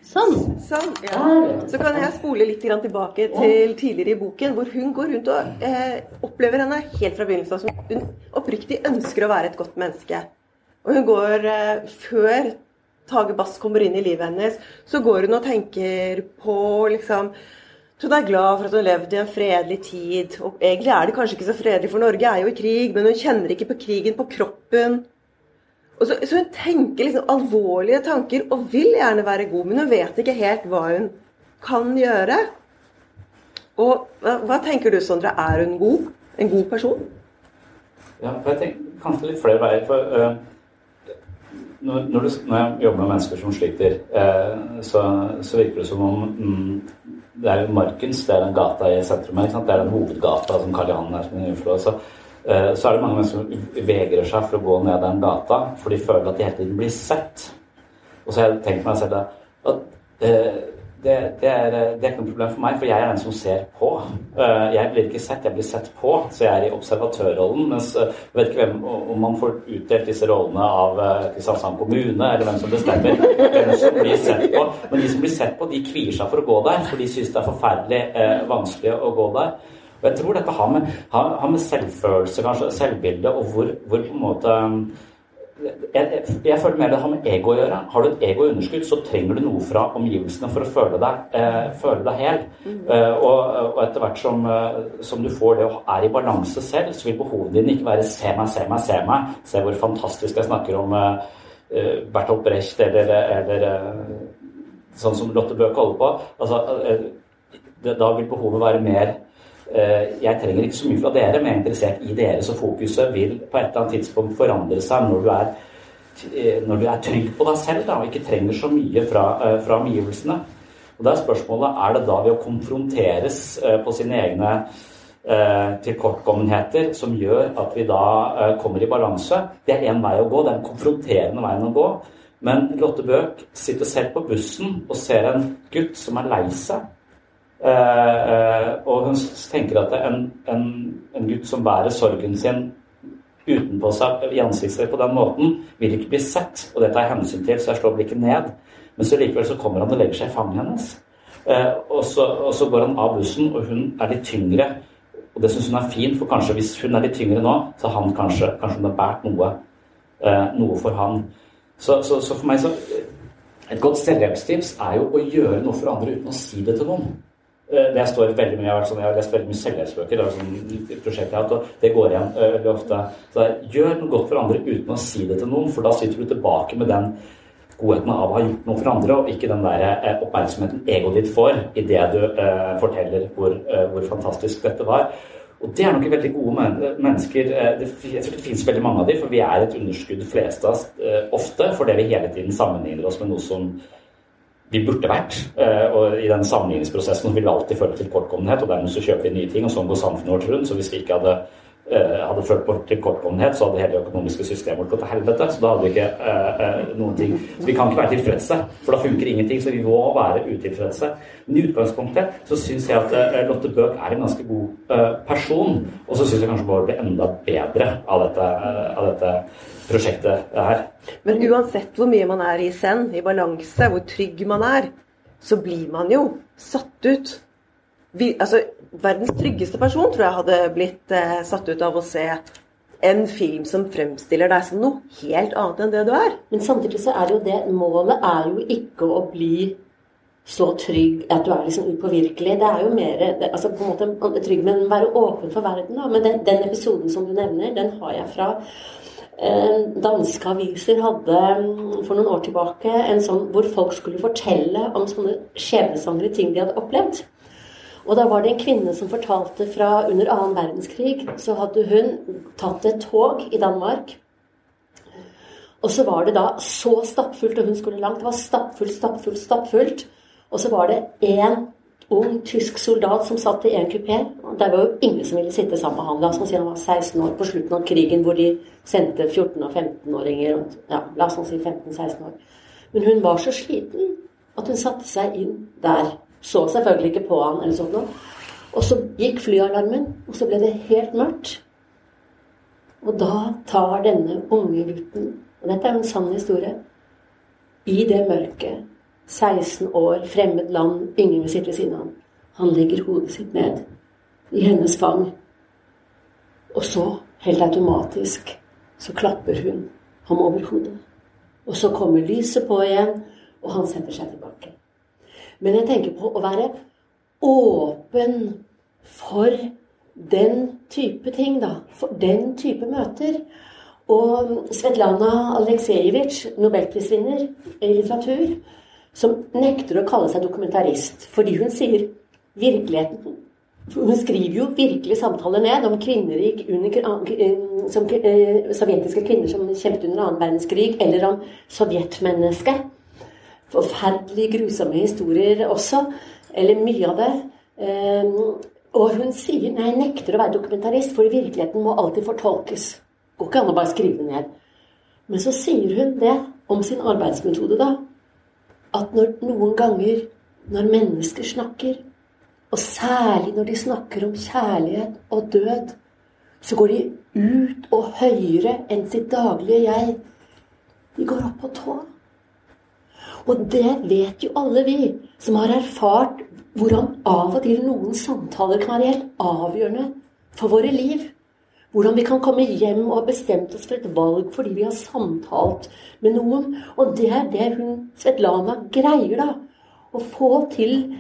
Sånn. Sånn, ja. Så kan jeg spole litt tilbake til tidligere i boken, hvor hun går rundt og eh, opplever henne helt fra begynnelsen av som hun oppriktig ønsker å være et godt menneske. Og hun går eh, Før Tage Bass kommer inn i livet hennes, så går hun og tenker på liksom hun er glad for at hun levde i en fredelig tid. Og egentlig er det kanskje ikke så fredelig, for Norge er jo i krig, men hun kjenner ikke på krigen på kroppen. Og så, så hun tenker liksom alvorlige tanker og vil gjerne være god, men hun vet ikke helt hva hun kan gjøre. Og hva, hva tenker du, Sondre? Er hun god? En god person? Ja, for jeg tenker kanskje litt flere veier. For Uh når, når, du, når jeg jobber med mennesker som sliter, øh, så, så virker det som om mm, det er jo Markens, det er den gata i sentrum her. Det er den hovedgata som Karl Johan er som i Oslo. Så, øh, er det mange mennesker som vegrer seg for å gå ned den gata, for de føler at de hele tiden blir sett. Og så har jeg tenkt meg selv at øh, det, det, er, det er ikke noe problem for meg, for jeg er den som ser på. Eh, Jeg blir ikke sett, jeg blir sett på. Så jeg er i observatørrollen. Mens eh, jeg vet ikke hvem, om man får utdelt disse rollene av eh, Kristiansand kommune, eller hvem som bestemmer hvem som blir sett på. Men de som blir sett på, de kvier seg for å gå der, for de syns det er forferdelig eh, vanskelig å gå der. Og jeg tror dette har med, har, har med selvfølelse, kanskje, selvbilde, og hvor, hvor på en måte jeg, jeg, jeg føler mer det har med ego å gjøre. Har du et ego i underskudd, så trenger du noe fra omgivelsene for å føle deg, eh, føle deg hel. Eh, og, og etter hvert som, eh, som du får det og er i balanse selv, så vil behovene dine ikke være 'se meg, se meg, se meg'. Se hvor fantastisk jeg snakker om eh, eh, Bertolt Brecht eller, eller eh, sånn som Lotte Bøe holder på. Altså, eh, det, da vil behovet være mer eh, jeg trenger ikke så mye fra dere, men jeg er interessert i dere. Så fokuset vil på et eller annet tidspunkt forandre seg når du er, eh, når du er trygg på deg selv da, og ikke trenger så mye fra, eh, fra omgivelsene. Og da er spørsmålet er det da ved å konfronteres eh, på sine egne eh, tilkortkommenheter som gjør at vi da eh, kommer i balanse. Det er én vei å gå, det er den konfronterende veien å gå. Men Lotte Bøck sitter selv på bussen og ser en gutt som er lei seg. Eh, eh, og hun tenker at en, en, en gutt som bærer sorgen sin utenpå seg i ansiktet på den måten, vil ikke bli sett. Og det tar jeg hensyn til, så jeg slår blikket ned. Men så likevel så kommer han og legger seg i fanget hennes. Eh, og, så, og så går han av bussen, og hun er litt tyngre. Og det syns hun er fint, for kanskje hvis hun er litt tyngre nå, så har han kanskje, kanskje hun har båret noe, eh, noe for han. Så, så, så for meg så Et godt selvhjelpstips er jo å gjøre noe for andre uten å si det til noen. Eh, Det står veldig mye, sånn, jeg har lest veldig mye selvhjelpsbøker. Det sånn det går igjen eh, veldig ofte. Så det er, gjør noe godt for andre uten å si det til noen, for da sitter du tilbake med den godheten av å ha gjort noe for andre, og ikke den der eh, oppmerksomheten egoet ditt får idet du eh, forteller hvor, hvor fantastisk dette var. Og det er nok veldig gode men mennesker det, det finnes veldig mange av dem, for vi er et underskudd flest av oss ofte fordi vi hele tiden sammenligner oss med noe som vi burde vært. Eh, og i den sammenligningsprosessen vil vi alltid føle tilkortkommenhet, og dermed så kjøper vi nye ting, og sånn går samfunnet vårt rundt. Så hvis vi ikke hadde, hadde følt på tilkortkommenhet, så hadde hele økonomiske systemet vårt gått til helvete. Så da hadde vi ikke eh, eh, noen ting. Så vi kan ikke være tilfredse, for da funker ingenting. Så vi må være utilfredse. Men i utgangspunktet så syns jeg at eh, Lotte Bøck er en ganske god eh, person. Og så syns jeg kanskje Bård blir enda bedre av dette, eh, av dette prosjektet her. Men uansett hvor mye man er i zen, i balanse, hvor trygg man er, så blir man jo satt ut. Vi, altså, verdens tryggeste person tror jeg hadde blitt eh, satt ut av å se en film som fremstiller deg som noe helt annet enn det du er. Men samtidig så er det jo det Målet er jo ikke å bli så trygg at du er liksom upåvirkelig. Det er jo mer det, altså på en måte trygg, men være åpen for verden. Da. Men den, den episoden som du nevner, den har jeg fra eh, Danske aviser hadde mm, for noen år tilbake en sånn hvor folk skulle fortelle om sånne skjebnesvangre ting de hadde opplevd. Og da var det en kvinne som fortalte fra under annen verdenskrig, så hadde hun tatt et tog i Danmark. Og så var det da så stappfullt, og hun skulle langt. Det var stappfullt, stappfullt, stappfullt. Og så var det én ung tysk soldat som satt i en kupé. Det var jo ingen som ville sitte sammen med han. La oss si han var 16 år på slutten av krigen, hvor de sendte 14- og 15-åringer. Ja, la oss si 15-16 år. Men hun var så sliten at hun satte seg inn der. Så selvfølgelig ikke på han eller sånt noe. Og så gikk flyalarmen, og så ble det helt mørkt. Og da tar denne unge gutten, og dette er en sann historie, i det mørket 16 år, fremmed land, ingen vil sitte ved siden av ham. Han legger hodet sitt ned i hennes fang. Og så, helt automatisk, så klapper hun ham over hodet. Og så kommer lyset på igjen, og han setter seg tilbake. Men jeg tenker på å være åpen for den type ting, da. For den type møter. Og Svetlana Aleksejevitsj, nobelprisvinner i litteratur, som nekter å kalle seg dokumentarist fordi hun sier virkeligheten Hun skriver jo virkelig samtaler ned om kvinner under, som, eh, sovjetiske kvinner som kjempet under annen verdenskrig, eller om sovjetmennesket. Forferdelige, grusomme historier også. Eller mye av det. Ehm, og hun sier nei, jeg nekter å være dokumentarist, for virkeligheten må alltid fortolkes. Går ikke an å bare skrive det ned. Men så sier hun det om sin arbeidsmetode, da at når, noen ganger når mennesker snakker, og særlig når de snakker om kjærlighet og død, så går de ut og høyere enn sitt daglige jeg. De går opp på tå. Og det vet jo alle vi som har erfart hvordan av og til noen samtaler kan være helt avgjørende for våre liv. Hvordan vi kan komme hjem og ha bestemt oss for et valg fordi vi har samtalt med noen. Og det er det hun Svetlana greier, da. Å få til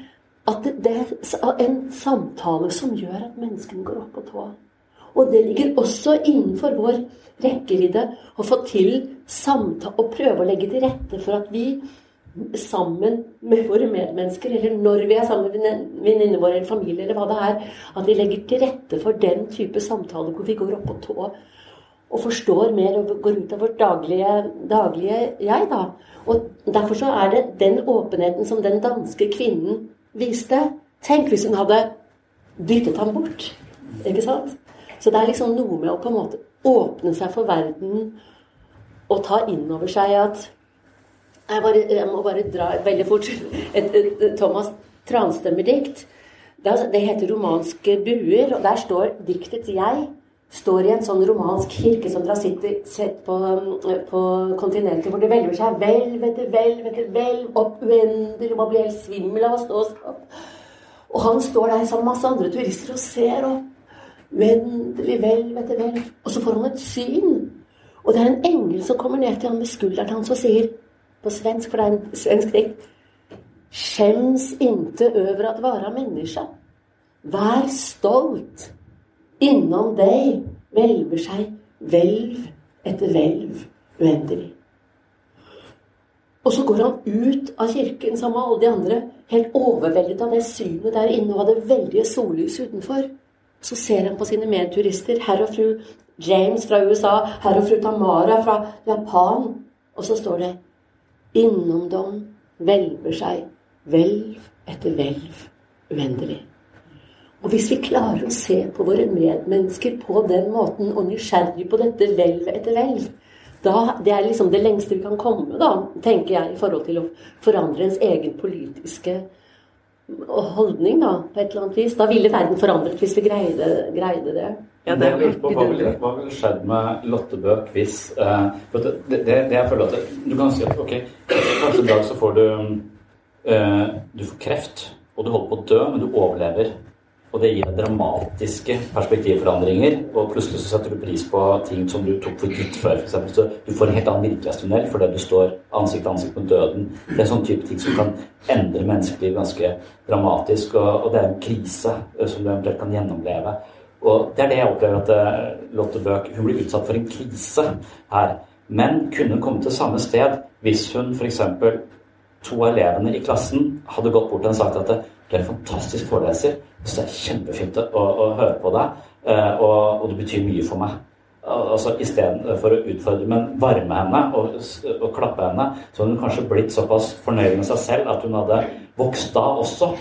at det er en samtale som gjør at menneskene går opp på tå. Og det ligger også innenfor vår rekkevidde å få til samtale og prøve å legge til rette for at vi sammen med våre medmennesker, eller når vi er sammen med venninnene våre eller familie, eller hva det er, at vi legger til rette for den type samtaler hvor vi går opp på tå og forstår mer og går ut av vårt daglige, daglige jeg, da. Og derfor så er det den åpenheten som den danske kvinnen viste. Tenk hvis hun hadde dyttet ham bort. Ikke sant? Så det er liksom noe med å på en måte åpne seg for verden og ta inn over seg at jeg, bare, jeg, må bare dra veldig fort et, et, et Thomas Transtømmer-dikt. Det, det, heter 'Romanske buer', og der står diktets 'jeg' står i en sånn romansk kirke som dere har sett på, på kontinentet, hvor det hvelver seg hvelv etter hvelv etter hvelv opp uendelig. Man blir helt svimmel av å stå og Og han står der sammen med masse andre turister og ser opp. Uendelig hvelv etter hvelv. Og så får han et syn. Og det er en engel som kommer ned til han med skulderen hans og sier på svensk, for det er en svensk dikt. Skjems inte över att vara människa. Vær stolt. Innom deg hvelver seg hvelv etter hvelv uendelig. Og så går han ut av kirken sammen med alle de andre, helt overveldet av det synet der inne og av det veldige sollys utenfor. Så ser han på sine medturister, herr og fru James fra USA, herr og fru Tamara fra Japan, og så står det Innom dem hvelver seg hvelv etter hvelv uendelig. Og hvis vi klarer å se på våre medmennesker på den måten, og nysgjerrig på dette hvelv etter hvelv, da, det er liksom det lengste vi kan komme, da, tenker jeg, i forhold til å forandre ens egen politiske holdning, da, på et eller annet vis. Da ville verden forandret hvis vi greide, greide det. Ja, det er på, hva ville vil skjedd med Lotte Bøck hvis uh, det, det, det, jeg føler at Du kan si at ok, kanskje en dag så får du uh, Du får kreft, og du holder på å dø, men du overlever. Og det gir deg dramatiske perspektivforandringer, og plutselig så setter du pris på ting som du tok for gitt før. For eksempel, så du får en helt annen virkelighetstunnel fordi du står ansikt til ansikt med døden. Det er sånn type ting som kan endre menneskeliv ganske dramatisk, og, og det er en krise som du eventuelt kan gjennomleve. Og det er det jeg opplever at eh, Lotte Bøck Hun blir utsatt for en krise her. Men kunne hun komme til samme sted hvis hun f.eks. to av elevene i klassen hadde gått bort og sagt at du er en fantastisk foreleser. Så det er kjempefint å, å høre på deg, eh, og, og, det betyr mye for meg. Altså Istedenfor å utfordre, men varme henne og, og klappe henne, så hadde hun kanskje blitt såpass fornøyd med seg selv at hun hadde vokst da også.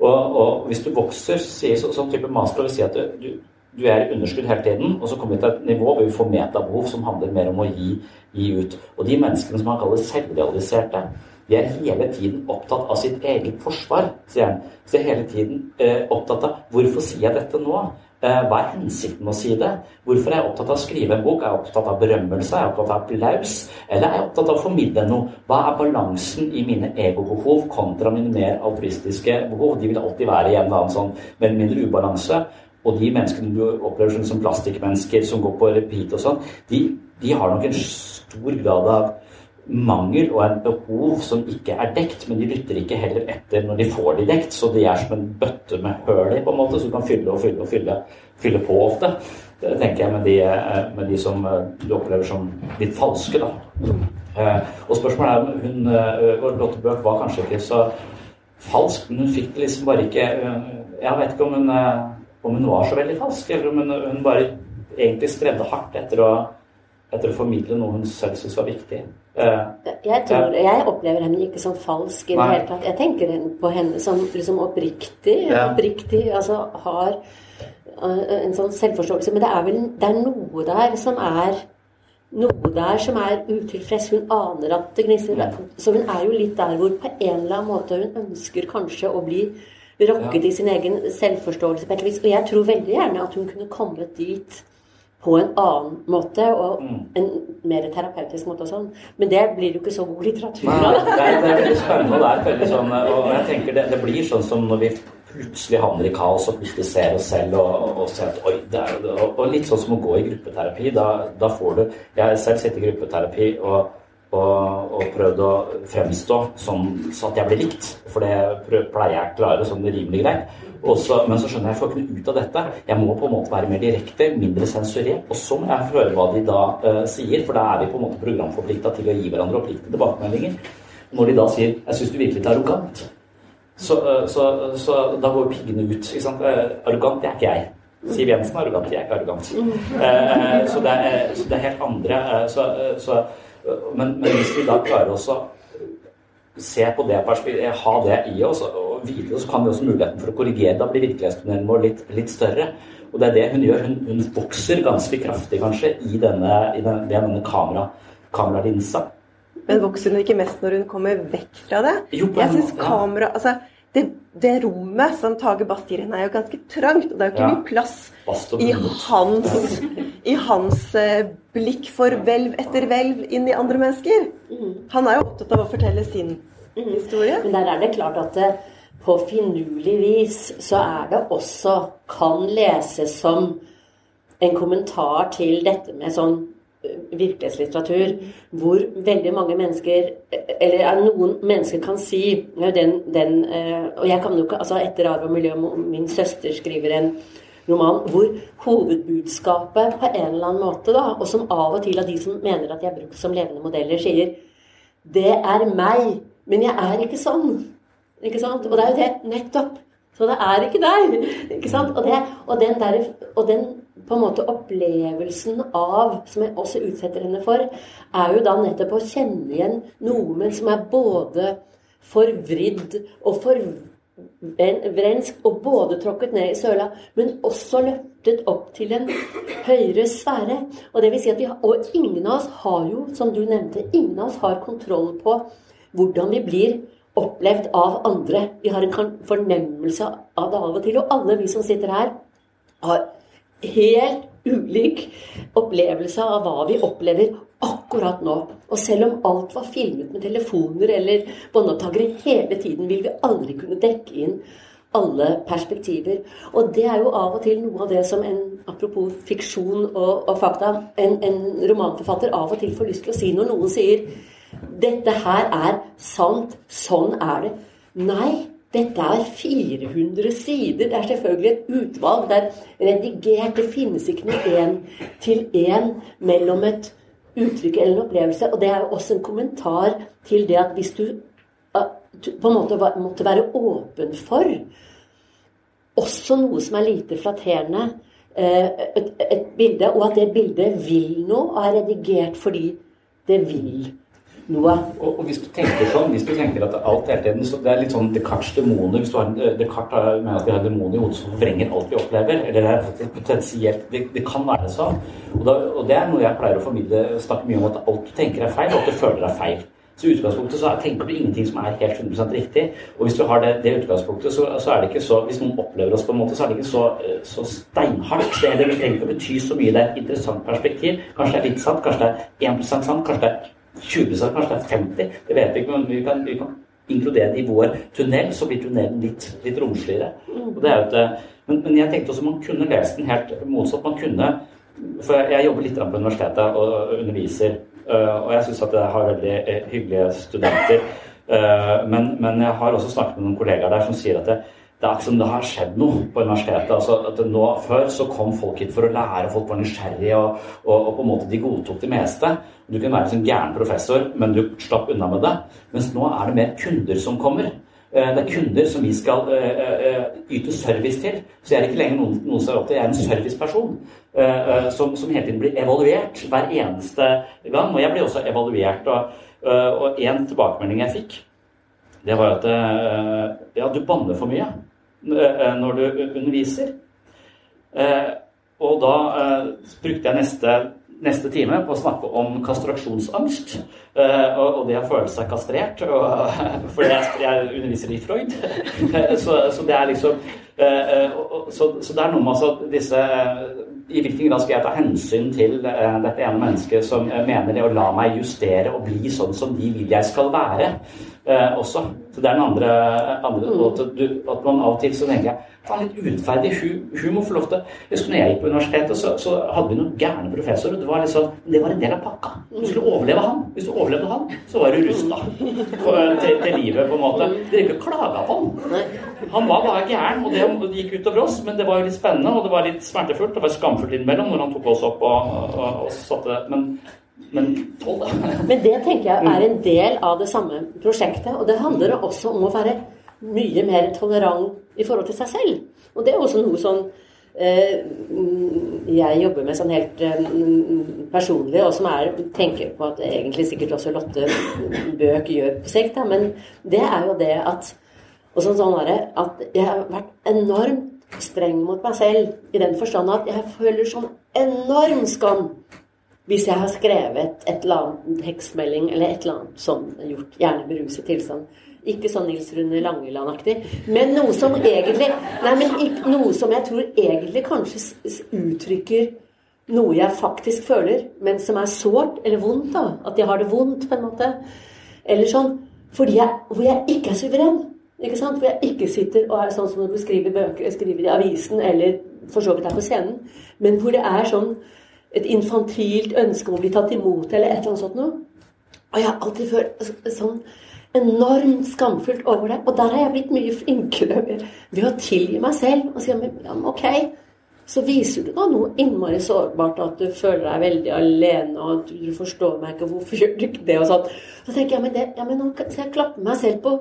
Og, og hvis du vokser, sier så, sånn type master vil si at du, du er i underskudd hele tiden, og så kommer vi til et nivå hvor vi får metabehov som handler mer om å gi, gi ut. Og de menneskene som han kaller selvrealiserte, de er hele tiden opptatt av sitt eget forsvar, sier han. Så de er hele tiden eh, opptatt av hvorfor sier jeg dette nå? Eh, hva er hensikten med å si det? Hvorfor er jeg opptatt av å skrive en bok? Er jeg opptatt av berømmelse? Er jeg opptatt av applaus? Eller er jeg opptatt av å formidle noe? Hva er balansen i mine egobehov kontra mine mer altruistiske behov? De vil alltid være i en eller annen sånn mer eller mindre ubalanse. Og de menneskene du opplever som, plastikkmennesker som går på repeat og sånn, de, de har nok en stor grad av mangel og en behov som ikke er dekt, men de lytter ikke heller etter når de får de dekt. Så de er som en bøtte med høl i, på en måte, som kan fylle og fylle og fylle, fylle på ofte. Det tenker jeg med de, eh, med de, som eh, du opplever som litt falske, da. Eh, og spørsmålet er hun Lotte Bøch var kanskje ikke så falsk, men hun fikk det liksom bare ikke Jeg vet ikke om hun, om hun var så veldig falsk, eller om hun, hun bare egentlig strevde hardt etter å etter å formidle noe hun selv syns var viktig. Uh, jeg, tror, jeg, opplever henne ikke som falsk i det hele tatt. Jeg tenker på henne som liksom oppriktig. Ja. oppriktig altså har uh, en sånn selvforståelse. Men det er vel det er noe der som er noe der som er utilfreds. Hun aner at det gnisser. Så hun er jo litt der hvor på en eller annen måte hun ønsker kanskje å bli rokket ja. i sin egen selvforståelse på et vis. Og jeg tror veldig gjerne at hun kunne kommet dit på en annen måte, og mm. en mer terapeutisk måte og sånn. Men det blir jo ikke så god litteratur av. Det, det er veldig spennende, og det er veldig sånn Og jeg tenker det, det, blir sånn som når vi plutselig havner i kaos og plutselig ser oss selv og, og ser at oi, det er og, og litt sånn som å gå i gruppeterapi. Da, da får du Jeg selv sittet i gruppeterapi og og, og prøvd å fremstå sånn så at jeg blir likt. For det pleier jeg å klare sånn rimelig greit. Også, men så skjønner jeg jeg får ikke noe ut av dette. Jeg må på en måte være mer direkte, mindre sensurert. Og så må jeg høre hva de da uh, sier, for da er vi på en måte programforplikta til å gi hverandre oppriktige tilbakemeldinger. Når de da sier 'Jeg syns du virkelig litt arrogant', så, uh, så, så, da går piggene ut. Ikke sant? Uh, arrogant, det er ikke jeg. Siv Jensen er arrogant, jeg er ikke arrogant. så, det er, så, det er, helt andre. så men, men, hvis vi da klarer å se på det perspektivet, ha det i oss det, så kan vi også muligheten for å korrigere. Da blir virkelighetstunnelen vår litt, litt, større. Og det er det hun gjør. Hun, hun vokser ganske kraftig, kanskje, i denne, i den, denne kamera, kameralinsa. Men vokser hun ikke mest når hun kommer vekk fra det? Jo, jeg syns kamera altså, det, det, rommet som Tage Bass gir henne, er jo ganske trangt. Og det er jo ikke ja. mye plass i hans, i hans uh, blikk for hvelv etter hvelv inn i andre mennesker. Mm. Han er jo opptatt av å fortelle sin mm. historie. Men der er det klart at det, på finurlig vis så er det også kan leses som en kommentar til dette med sånn virkelighetslitteratur hvor veldig mange mennesker Eller noen mennesker kan si den, den, eh, Og jeg kan jo ikke altså Etter arv og miljø Min søster skriver en roman hvor hovedbudskapet på en eller annen måte, da, og som av og til av de som mener at de er brukt som levende modeller, sier Det er meg, men jeg er ikke sånn. Ikke sant? Og det er jo det nettopp. Så det er ikke deg. Ikke sant? Og, det, og, den, der, og den på en måte opplevelsen av, som jeg også utsetter henne for, er jo da nettopp å kjenne igjen noe som er både forvridd og forvrensk, og både tråkket ned i søla, men også løftet opp til en høyere sfære. Og det vil si at vi og ingen av oss har jo, som du nevnte, ingen av oss har kontroll på hvordan vi blir opplevd av andre. Vi har en fornemmelse av det av og til. Og alle vi som sitter her, har helt ulik opplevelse av hva vi opplever akkurat nå. Og selv om alt var filmet med telefoner eller båndopptakere hele tiden, vil vi aldri kunne dekke inn alle perspektiver. Og det er jo av og til noe av det som en apropos fiksjon og, og fakta, en, en, romanforfatter av og til får lyst til å si når noen sier 'Dette her er sant. Sånn er det'. Nei, dette er 400 sider. Det er selvfølgelig et utvalg. Det er redigert. Det finnes ikke noe én til én mellom et uttrykk eller en opplevelse. Og det er også en kommentar til det at hvis du på en måte måtte være åpen for også noe som er lite flatterende, eh, et, et bilde, og at det bildet vil noe, og er redigert fordi det vil noe. Og, og, hvis du tenker sånn, hvis du tenker at alt hele tiden så Det er litt sånn Descartes' demoner. Hvis du har Descartes mener at vi har demoner i hodet som forvrenger alt vi opplever. Eller det er faktisk potensielt Det, det kan være sånn. Og, da, og, det er noe jeg pleier å formidle, snakke mye om at alt du tenker er feil, og at du føler er feil. Så i utgangspunktet så tenker du ingenting som er helt 100% riktig. Og hvis du har det, det utgangspunktet, så, så, er det ikke så Hvis noen opplever oss på en måte, så er det ikke så, så steinhardt. Det, det trenger ikke å bety så mye. Det er et interessant perspektiv. Kanskje det er litt sant, kanskje det er 1% sant, kanskje det er 20 kanskje det er 50 Det vet vi ikke, men vi kan, vi kan inkludere det i vår tunnel, så blir tunnelen litt, litt romsligere. Og det er jo et, men, men jeg tenkte også man kunne lest den helt motsatt. Man kunne For jeg, jobber litt på universitetet og underviser, øh, og jeg syns at jeg har veldig øh, hyggelige studenter. Øh, men, men jeg har også snakket med noen kollegaer der som sier at det, det er som det har skjedd noe på universitetet. altså nå, Før så kom folk hit for å lære, folk var nysgjerrige, og, og, og, på en måte de godtok det meste. Du kunne være en gæren professor, men du slapp unna med det. Mens nå er det mer kunder som kommer. Eh, det er kunder som vi skal uh, uh, yte service til. Så jeg er ikke lenger noen, noen som er opp til. Jeg er en serviceperson som, som, hele tiden blir evaluert hver eneste gang. Og jeg blir også evaluert. Og, én tilbakemelding jeg fikk, det var at ja, du banner for mye. Eh, når du underviser. Eh, og da eh, brukte jeg neste, neste time på å snakke om kastraksjonsangst. Og det å føle seg kastrert. *laughs* For jeg underviser i Freud. *laughs* Så, så det er liksom så, så det er noe med altså disse i hvilken grad skal jeg ta hensyn til dette ene mennesket som mener det å la meg justere og bli sånn som de vil jeg skal være, uh, også. Så det er den andre, andre at, du, at, man av og til så tenker jeg faen, litt urettferdig humor få lov til Jeg husker når jeg gikk på universitetet, så, så hadde vi noen gærne professorer. Det var, liksom, det var en del av pakka. Du skulle overleve han. Hvis du overlevde han, så var du rusta til, til, livet, på en måte. Dere ikke klaga på han. Han var bare gæren, og det gikk utover oss, men det var jo litt spennende, og det var litt smertefullt. Det var skamfullt innimellom når han tok oss opp og, og, og satte Men men tolv, det. Men det tenker jeg er en del av det samme prosjektet. Og det handler også om å være mye mer tolerant i forhold til seg selv. Og det er også noe sånn jeg jobber med sånn helt eh, personlig, og som er tenker på at egentlig sikkert også Lotte Bøk gjør på sikt, da, men det er jo det at og sånn, sånn det, at jeg har vært enormt streng mot meg selv i den forstand at jeg føler sånn enorm skam hvis jeg har skrevet et eller annet tekstmelding eller et eller annet sånn gjort, gjerne beruset tilstand ikke sånn Nils Rune Langeland-aktig. Men noe som egentlig Nei, men noe som jeg tror egentlig kanskje uttrykker noe jeg faktisk føler, men som er sårt eller vondt. da, At jeg har det vondt, på en måte. Eller sånn. Fordi jeg, hvor jeg ikke er suveren. ikke sant? Hvor jeg ikke sitter og er sånn som når du skriver bøker, skriver i avisen, eller for så vidt er på scenen. Men hvor det er sånn et infantilt ønske om å bli tatt imot, eller et eller annet sånt noe. Og jeg har alltid følt sånn enormt skamfullt over det. Og der har jeg blitt mye flinkere ved å tilgi meg selv og si ja, ok, så viser du da noe innmari sårbart, at du føler deg veldig alene, og du, du forstår meg ikke, hvorfor gjør du ikke det, og sånn. Så tenker jeg, men det, ja, men nå skal jeg klappe meg selv på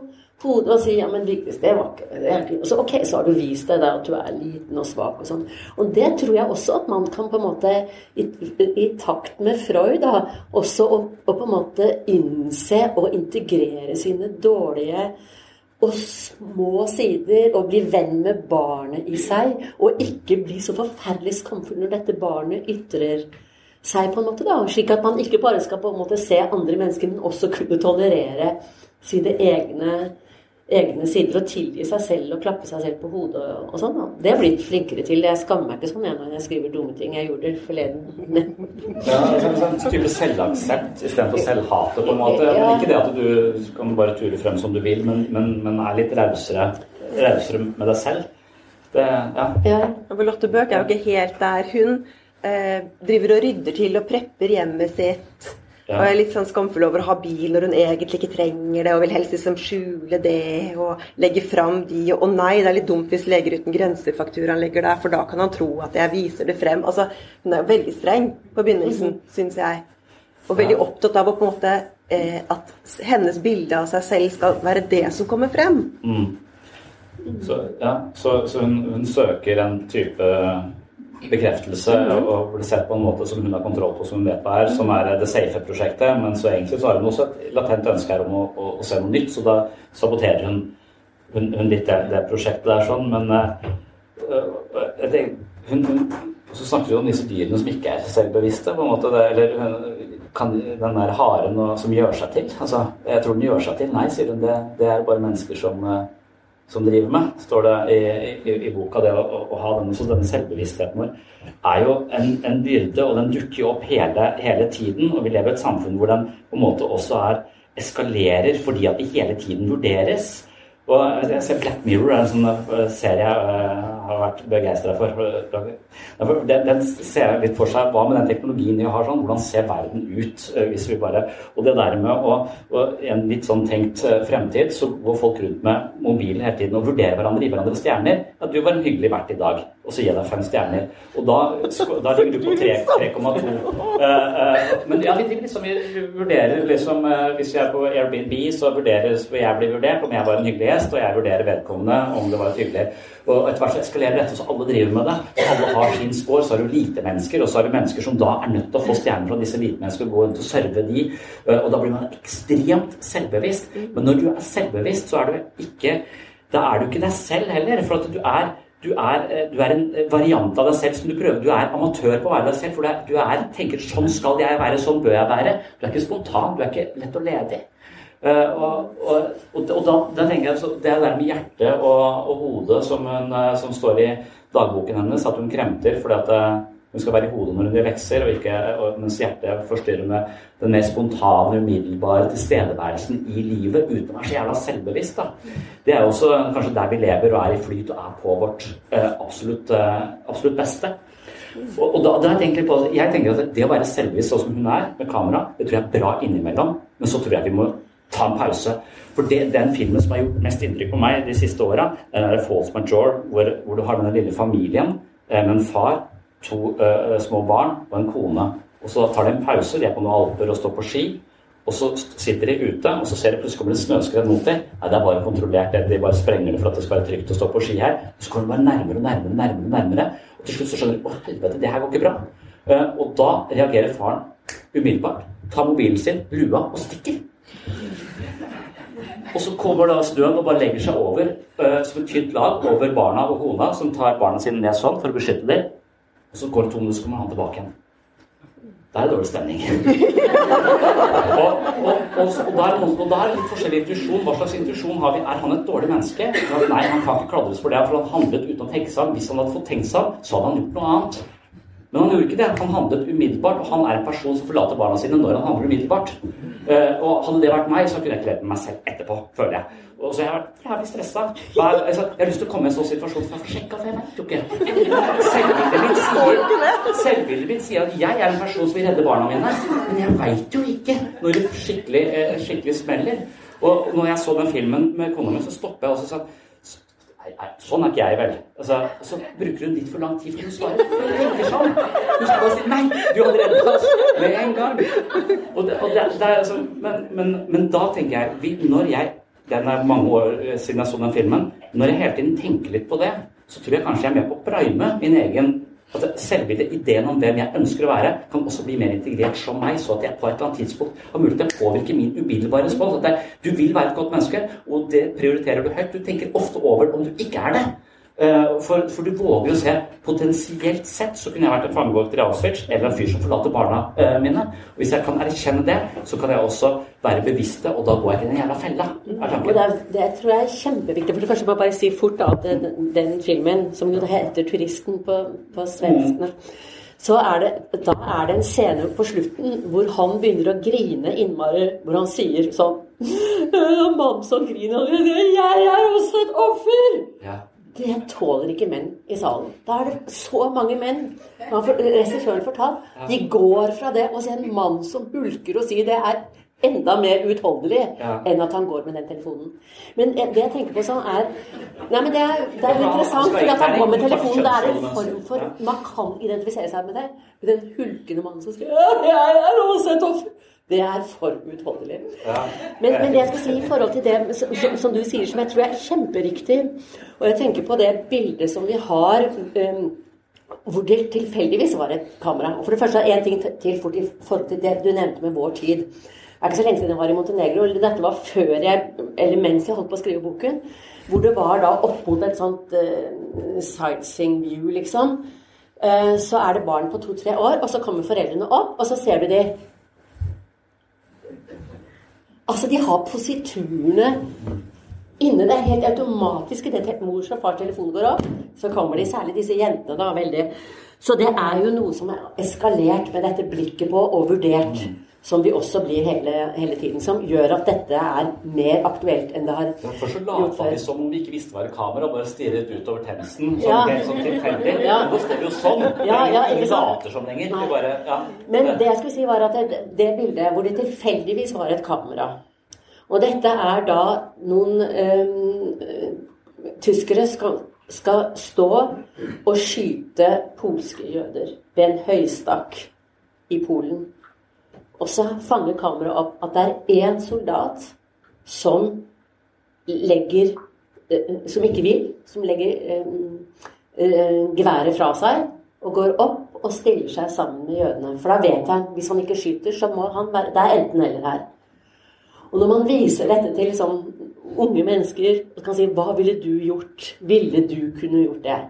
hodet og sier ja, men Vigdis, det var ikke. Så ok, så har du vist deg der at du er liten og svak og sånn. Og det tror jeg også at man kan på en måte, i, i takt med Freud, da, også å, å, på en måte innse og integrere sine dårlige og små sider, og bli venn med barnet i seg, og ikke bli så forferdelig skamfull når dette barnet ytrer seg, på en måte da, slik at man ikke bare skal på en måte se andre mennesker, men også kunne tolerere sine egne egne sider og tilgi seg selv og klappe seg selv på hodet og, og sånn. Det er jeg blitt flinkere til. Jeg skammer meg ikke sånn når jeg skriver dumme ting. Jeg gjorde det forleden. *laughs* ja, sånn, sånn type selvaksept istedenfor selvhate, på en måte. Ja. Ikke det at du kan bare ture frem som du vil, men, men, men er litt rausere, rausere med deg selv. Det, ja. ja. Lotte Bøk er jo ikke helt der. Hun eh, driver og rydder til og prepper hjemmet sitt. Og jeg er litt sånn skamfull over å ha bil når hun egentlig ikke trenger det, og vil helst liksom skjule det og legge fram de Og nei, det er litt dumt hvis Leger uten grenser-fakturaen ligger der, for da kan han tro at jeg viser det frem. Altså, hun er jo veldig streng på begynnelsen, mm. syns jeg. Og veldig opptatt av å på en måte eh, at hennes bilde av seg selv skal være det som kommer frem. Mm. Så, ja, så, så hun, hun, søker en type bekreftelse Mhm. og blir sett på en måte som hun har kontroll på, som hun vet hva er, som er det safe-prosjektet. Men så egentlig så har hun også et latent ønske her om å, å, å se noe nytt, så da saboterer hun, hun, hun litt det, det prosjektet der sånn. Men øh, jeg tenker, hun, hun, så snakker hun om disse dyrene som ikke er selvbevisste, på en måte. Det, eller kan, den der haren som gjør seg til. Altså, jeg tror den gjør seg til. Nei, sier hun. Det, det er bare mennesker som øh, som driver med, står det i, i, i boka. Det å, å ha denne, denne selvbevisstheten vår er jo en, en byrde, og den dukker jo opp hele, hele tiden. Og vi lever i et samfunn hvor den på en måte også er eskalerer fordi at det hele tiden vurderes. Og jeg ser Black Mirror er en sånn eh, serie jeg eh, har vært begeistra for. Den, den ser litt for seg. Hva med den teknologien vi har sånn? Hvordan ser verden ut eh, hvis vi bare Og det der med å og en litt sånn tenkt fremtid så går folk rundt med mobilen hele tiden og vurderer hverandre, i hverandre stjerner. Ja, du var en hyggelig vert i dag, og så gir jeg deg fem stjerner. Og da, da ligger du på 3,2. *laughs* Eh, men ja, vi, liksom, vi vurderer liksom eh, Hvis jeg er på Airbnb, så vurderes jeg blir vurdert, om jeg var en hyggelig gjest, og jeg vurderer vedkommende om det var hyggelig. Og etter hvert så eskalerer dette, så alle driver med det. Så alle har sin score. Så har du lite mennesker, og så har du mennesker som da er nødt til å få stjerner fra disse lite menneskene og gå rundt og serve de. Eh, Og da blir man ekstremt selvbevisst. Men når du er selvbevisst, så er du ikke Da er du ikke deg selv heller. For at du er du er, eh, du er en variant av deg selv som du prøver. Du er amatør på å være deg selv. For du er, du er tenker sånn skal jeg være, sånn bør jeg være. Du er ikke spontan, du er ikke lett og ledig. Eh, og, og, og, og da, da tenker jeg så Det er det med hjertet og, hodet som, hun, eh, som står i dagboken hennes, at hun kremter fordi at eh, hun skal være i hodet når hun gjør lekser, og ikke, og, mens hjertet forstyrrer med den mer spontane, umiddelbare tilstedeværelsen i livet uten å være så jævla selvbevisst. Da. Det er jo også kanskje der vi lever og er i flyt og er på vårt eh, absolutt, eh, absolutt beste. Og, og da, da tenker jeg, på, jeg tenker at det å være selvbevisst sånn som hun er, med kamera, det tror jeg er bra innimellom. Men så tror jeg vi må ta en pause. For det, den filmen som har gjort mest inntrykk på meg de siste åra, er False Major, hvor, hvor du har denne lille familien eh, med en far, to uh, små barn og en kone. Og så tar de en pause, de er på noen alper og står på ski. Og så sitter de ute, og så ser de plutselig kommer det snøskred mot dem. Nei, det er bare kontrollert, de bare sprenger det for at det skal være trygt å stå på ski her. Og så kommer de bare nærmere og nærmere, nærmere, nærmere. Og til slutt så skjønner de at helvete, det her går ikke bra. Uh, og da reagerer faren umiddelbart. Tar mobilen sin, lua, og stikker. Og så kommer da snøen og bare legger seg over uh, som et tynt lag over barna og kona, som tar barna sine ned sånn for å beskytte dem. Og så går det to minutter, så kommer han tilbake igjen. Der er dårlig stemning. *laughs* og, og, og, og, der, er og der er litt forskjellig intuisjon. Hva slags intuisjon har vi? Er han et dårlig menneske? Nei, han kan ikke kladres for det, for han handlet uten å tenke seg om. Hvis han hadde fått tenkt seg om, så hadde han gjort noe annet. Men han gjorde ikke det. Han handlet umiddelbart, og han er en person som forlater barna sine når han handler umiddelbart. Eh, og hadde det vært meg, så kunne jeg ikke levd med meg selv etterpå, føler jeg. Og så har jeg vært jævlig stressa. Jeg, altså, jeg har lyst til å komme i en sånn situasjon for jeg får sjekka, for jeg vet jo ikke. Selvbildet mitt sier, selvbildet mitt sier at jeg er en person som vil redde barna mine, men jeg veit jo ikke når det skikkelig, eh, skikkelig smeller. Og når jeg så den filmen med kona mi, så stopper jeg og sa Nei, nei, sånn er ikke jeg, vel. Altså, så bruker hun litt for lang tid, for å svare. hun tenker sånn. Hun skal bare si 'nei, du har reddet oss' med en gang. Og det, og det, det er, altså, men, men, men da tenker jeg Når jeg Den er mange år eh, siden jeg så den filmen. Når jeg hele tiden tenker litt på det, så tror jeg kanskje jeg er med på å prime min egen at Selvbildet, ideen om hvem jeg ønsker å være, kan også bli mer integrert som meg, så at jeg på et eller annet tidspunkt har mulighet til å påvirke min umiddelbare respons. Du vil være et godt menneske, og det prioriterer du høyt. Du tenker ofte over om du ikke er det. Eh, For, for du våger å se Potensielt sett så kunne jeg vært en fangevokter i Auschwitz eller en fyr som forlater barna eh, mine. Og Hvis jeg kan erkjenne det, så kan jeg også være bevisst det, og da går jeg ikke i den jævla fella. tanken. det, det tror jeg er kjempeviktig. For det første må jeg bare si fort da, at den, den filmen, som jo heter 'Turisten' på, på svenskene så er det, da er det en scene på slutten hvor han begynner å grine innmari. Hvor han sier sånn *laughs* En mann som griner. 'Jeg er også et offer!' Ja. Det tåler ikke menn i salen. Da er det så mange menn. Man Regissøren fortalt. De går fra det og ser en mann som bulker og sier det er enda mer utholdelig Ja. enn at han går med den telefonen. Men det jeg tenker på sånn er Nei, men det er, det er Ja, interessant, for at han går med telefonen. Det er en form for. Man kan identifisere seg med det. Med den hulkende mannen som «Ja, 'Jeg er også et offer'. Det er for utholdelig. Men, men det jeg skal si i forhold til det som, som, du sier, som jeg tror er kjemperiktig Og jeg tenker på det bildet som vi har um, hvor det tilfeldigvis var et kamera. Og for det første en ting til fort i forhold til det du nevnte med vår tid. Det er ikke så lenge siden jeg var i Montenegro. Dette var før jeg, eller mens jeg holdt på å skrive boken. Hvor det var da opp mot et sånt uh, sightseeing view, liksom. Uh, så er det barn på to-tre år, og så kommer foreldrene opp, og så ser du de Altså, de har positurene inne. Det er helt automatisk idet mors og fars telefon går opp, så kommer de, særlig disse jentene, da, veldig Så det er jo noe som er eskalert med dette blikket på og vurdert som vi også blir hele, hele, tiden, som gjør at dette er mer aktuelt enn det har ja, Først så lata vi som om vi ikke visste hva var kamera, og bare stirret utover Themsen. som ja. sånn tilfeldig. Ja. Nå står vi jo sånn. Ja, ja, ikke later som lenger. Bare, ja. Men det jeg skulle si, var at det, det bildet hvor det tilfeldigvis var et kamera Og dette er da noen øhm, tyskere skal, skal stå og skyte polske jøder ved en høystakk i Polen. Og så fanger kameraet opp at det er én soldat som legger eh, Som ikke vil. Som legger eh, eh, geværet fra seg og går opp og stiller seg sammen med jødene. For da vet han hvis han ikke skyter, så må han være Det er enten-eller her. Og når man viser dette til liksom, unge mennesker og kan si 'Hva ville du gjort? Ville du kunne gjort det?'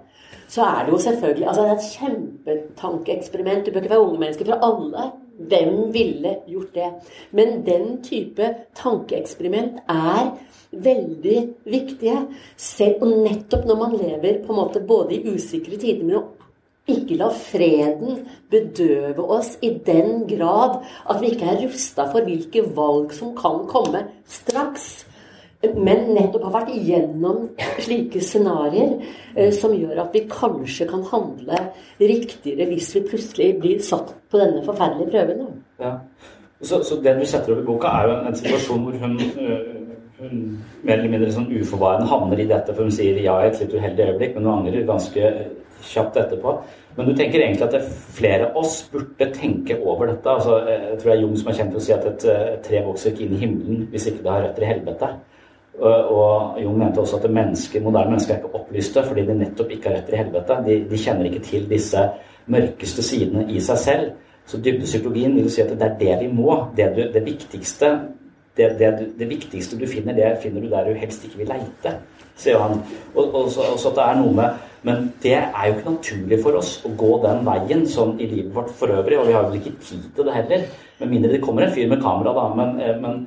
Så er det jo selvfølgelig altså det er et kjempetankeeksperiment. Du bør ikke være unge mennesker, for alle hvem ville gjort det? Men den type tankeeksperiment er veldig viktige. Selv, og nettopp når man lever på en måte både i usikre tider, men ikke la freden bedøve oss i den grad at vi ikke er rusta for hvilke valg som kan komme straks men nettopp har vært igjennom slike scenarioer eh, som gjør at vi kanskje kan handle riktigere hvis vi plutselig blir satt på denne forferdelige prøven. Ja. Så, så, det du setter opp i boka, er jo en, en situasjon hvor hun, øh, hun, mer eller mindre sånn uforvarende havner i dette, for hun sier ja i et litt uheldig øyeblikk, men hun angrer ganske kjapt etterpå. Men du tenker egentlig at flere av oss burde tenke over dette. Altså, jeg tror det er Jung som er kjent for å si at et, et tre vokser ikke inn i himmelen hvis ikke det har røtter i helvete. Og Jung mente også at mennesker, moderne mennesker er ikke opplyste fordi de nettopp ikke har røtter i helvete. De, de, kjenner ikke til disse mørkeste sidene i seg selv. Så dybdepsykologien vil si at det er det vi må. Det, du, det viktigste det, det, viktigste du finner, det finner du der du helst ikke vil leite, sier han. Og, og, så, og så at det er noe med Men det er jo ikke naturlig for oss å gå den veien sånn i livet vårt for øvrig, og vi har vel ikke tid til det heller. Med mindre det kommer en fyr med kamera, da. Men, eh, men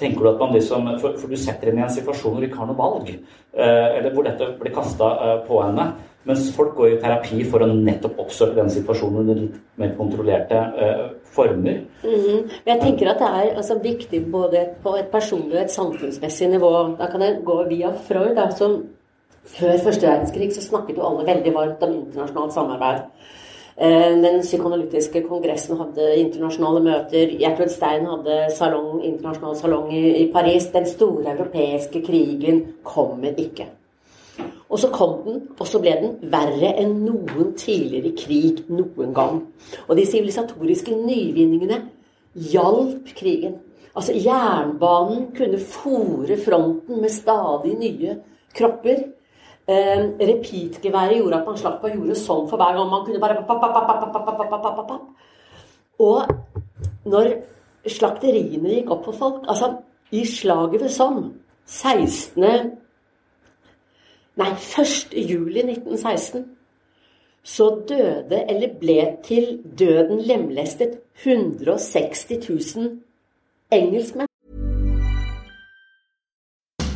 Tenker du at man liksom, for, for, du setter henne i en situasjon hvor du ikke har noe valg, eh, eller hvor dette blir kasta eh, på henne. Mens folk går i terapi for å nettopp oppsøke den situasjonen under litt mer kontrollerte eh, former. Mm -hmm. Jeg tenker at det er altså, viktig både på et personlig og et samfunnsmessig nivå. Da kan jeg gå via Freud, da, som før første verdenskrig så snakket jo alle veldig varmt om internasjonalt samarbeid. Eh, den psykoanalytiske kongressen hadde internasjonale møter. Gjertrud Stein hadde salong, internasjonal salong i, Paris. Den store europeiske krigen kommer ikke. Og så kom den, og så ble den verre enn noen tidligere krig noen gang. Og de sivilisatoriske nyvinningene hjalp krigen. Altså Jernbanen kunne fòre fronten med stadig nye kropper. Eh, Repeat-geværet gjorde at man slapp å gjøre sånn for hver gang. Man kunne bare Og når slakteriene gikk opp for folk Altså, i slaget ved Somme 16. Nei, 1. juli 1916 så døde, eller ble til døden lemlestet, 160 000 engelskmenn.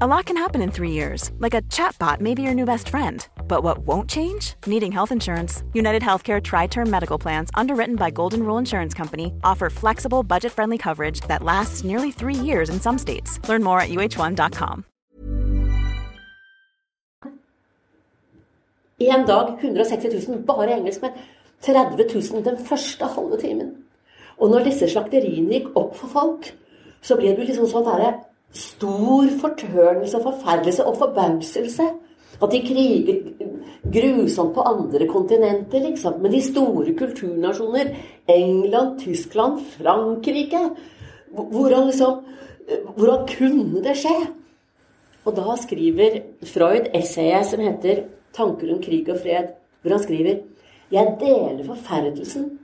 A lot can happen in three years, like a chatbot may be your new best friend. But what won't change? Needing health insurance. United Healthcare Tri Term Medical Plans, underwritten by Golden Rule Insurance Company, offer flexible, budget friendly coverage that lasts nearly three years in some states. Learn more at uh1.com. En dag 160 000 bare engelskmenn. 30 000 den første halve timen. Og når disse slakteriene gikk opp for folk, så ble det liksom sånn derre er stor fortørnelse og forferdelse og forbauselse. At de kriger grusomt på andre kontinenter, liksom. Men de store kulturnasjoner, England, Tyskland, Frankrike Hvordan liksom Hvordan kunne det skje? Og da skriver Freud essayet som heter 'Tanker om krig og fred', hvor han skriver 'Jeg deler forferdelsen,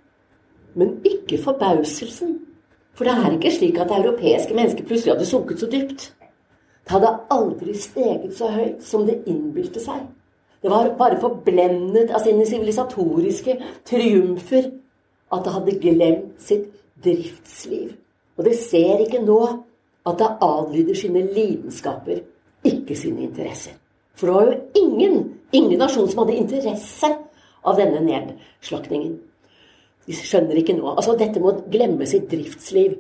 men ikke forbauselsen'. For det er ikke slik at europeiske mennesker plutselig hadde sunket så dypt. Det hadde aldri steget så høyt som det innbilte seg. Det var bare forblendet av sine sivilisatoriske triumfer at det hadde glemt sitt driftsliv. Og det ser ikke nå at det adlyder sine lidenskaper, ikke sine interesser. For det var jo ingen, ingen nasjon som hadde interesse av denne nedslaktningen. De skjønner ikke nå. Altså, dette må glemme sitt driftsliv,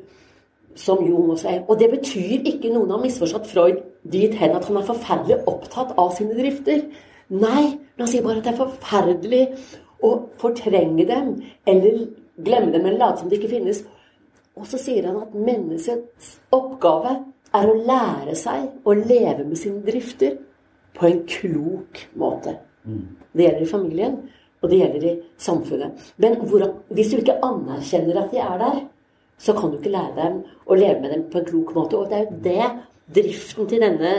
som Jung også er. Og det betyr ikke noen har misforstått Freud dit hen at han er forferdelig opptatt av sine drifter. Nei, men han sier bare at det er forferdelig å fortrenge dem, eller glemme dem, eller late som de ikke finnes. Og så sier han at menneskets oppgave er å lære seg å leve med sine drifter på en klok måte. Det gjelder i familien, og det gjelder i samfunnet. Men hvordan, hvis du ikke anerkjenner at de er der, så kan du ikke lære dem å leve med dem på en klok måte. Og det er jo det driften til denne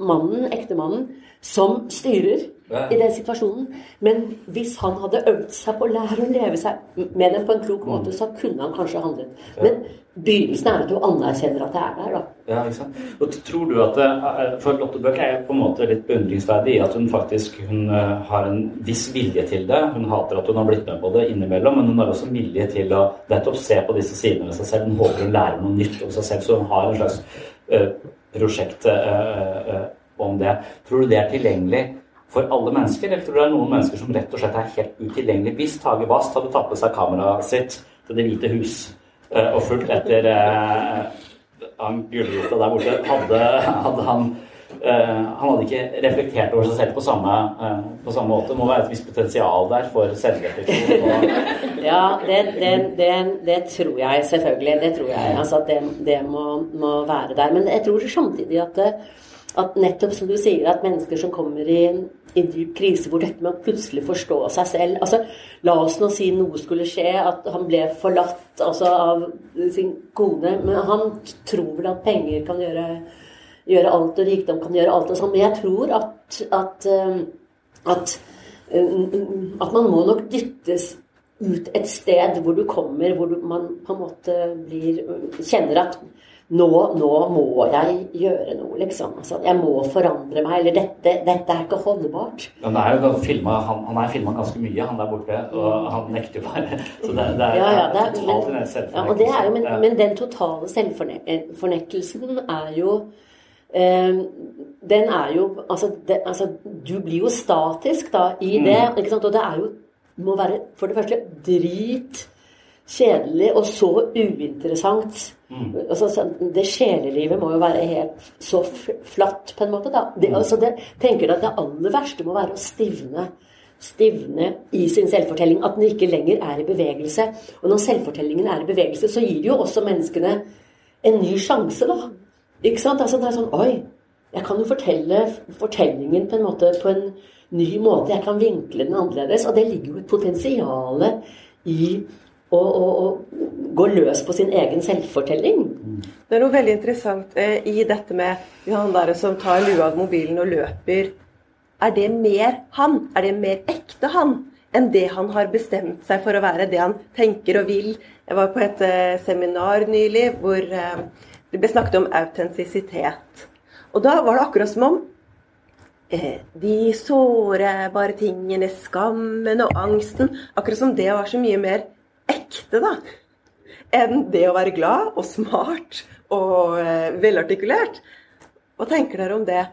mannen, ektemannen, som styrer i den situasjonen. Men hvis han hadde øvd seg på å lære å leve seg med dem på en klok måte, så kunne han kanskje handlet. Men begynnelsen er at du anerkjenner at det er der, da. Ja, ikke sant. Og tror du at For Lotte Bøck er på en måte litt beundringsverdig i at hun faktisk hun har en viss vilje til det. Hun hater at hun har blitt med på det innimellom, men hun har også vilje til å nettopp se på disse sidene ved seg selv. Hun håper hun lærer noe nytt om seg selv, så hun har en slags prosjekt om det. Tror du det er tilgjengelig for alle mennesker, eller tror du det er noen mennesker som rett og slett er helt utilgjengelig? Hvis Tage Bast hadde tatt med seg kameraet sitt til Det hvite hus og fulgt etter han gulrota der borte, hadde, hadde han han hadde ikke reflektert over seg selv på samme, på samme måte. Det må være et visst potensial der for selvrefleksjon. *laughs* ja, det, det, det, det, tror jeg selvfølgelig. Det tror jeg. Altså, det, det må, må, være der. Men jeg tror samtidig at, at nettopp som du sier, at mennesker som kommer i, i dyp krise, hvor dette med å plutselig forstå seg selv altså, La oss nå si noe skulle skje, at han ble forlatt altså, av sin kone. Men han tror vel at penger kan gjøre gjøre alt, og rikdom kan gjøre alt og sånn. Men jeg tror at, at, at, at man må nok dyttes ut et sted hvor du kommer, hvor man på en måte blir Kjenner at nå, nå må jeg gjøre noe, liksom. Altså, jeg må forandre meg. Eller dette, dette er ikke holdbart. Men er jo filmet, han, han er filma ganske mye, han der borte. Og han nekter bare. *laughs* Så det, det er, ja, ja, det er totalt men, selvfornektelse. ja, og det er jo, men, men den totale selvfornektelsen er jo eh, den er jo altså, det, altså, Du blir jo statisk da i det. ikke sant? Og det er jo må være for det første drit kjedelig og så uinteressant. Mm. Altså, det sjelelivet må jo være helt så flatt, på en måte. da. Det, altså, det, tenker at det aller verste må være å stivne stivne i sin selvfortelling. At den ikke lenger er i bevegelse. Og når selvfortellingen er i bevegelse, så gir det jo også menneskene en ny sjanse, da. Ikke sant? Altså, det er sånn Oi, jeg kan jo fortelle fortellingen på en måte på en ny måte. Jeg kan vinkle den annerledes. Og det ligger jo et potensial i å, og, og gå løs på sin egen selvfortelling. Det er noe veldig interessant eh, i dette med han der som tar lua av mobilen og løper. Er det mer han? Er det mer ekte han? Enn det han har bestemt seg for å være, det han tenker og vil. Jeg var på et eh, seminar nylig hvor eh, det ble snakket om autentisitet. Og da var det akkurat som om eh, de sårbare tingene, skammen og angsten. Akkurat som det var så mye mer ekte, da. Enn det å være glad og smart og eh, velartikulert. Hva tenker dere om det?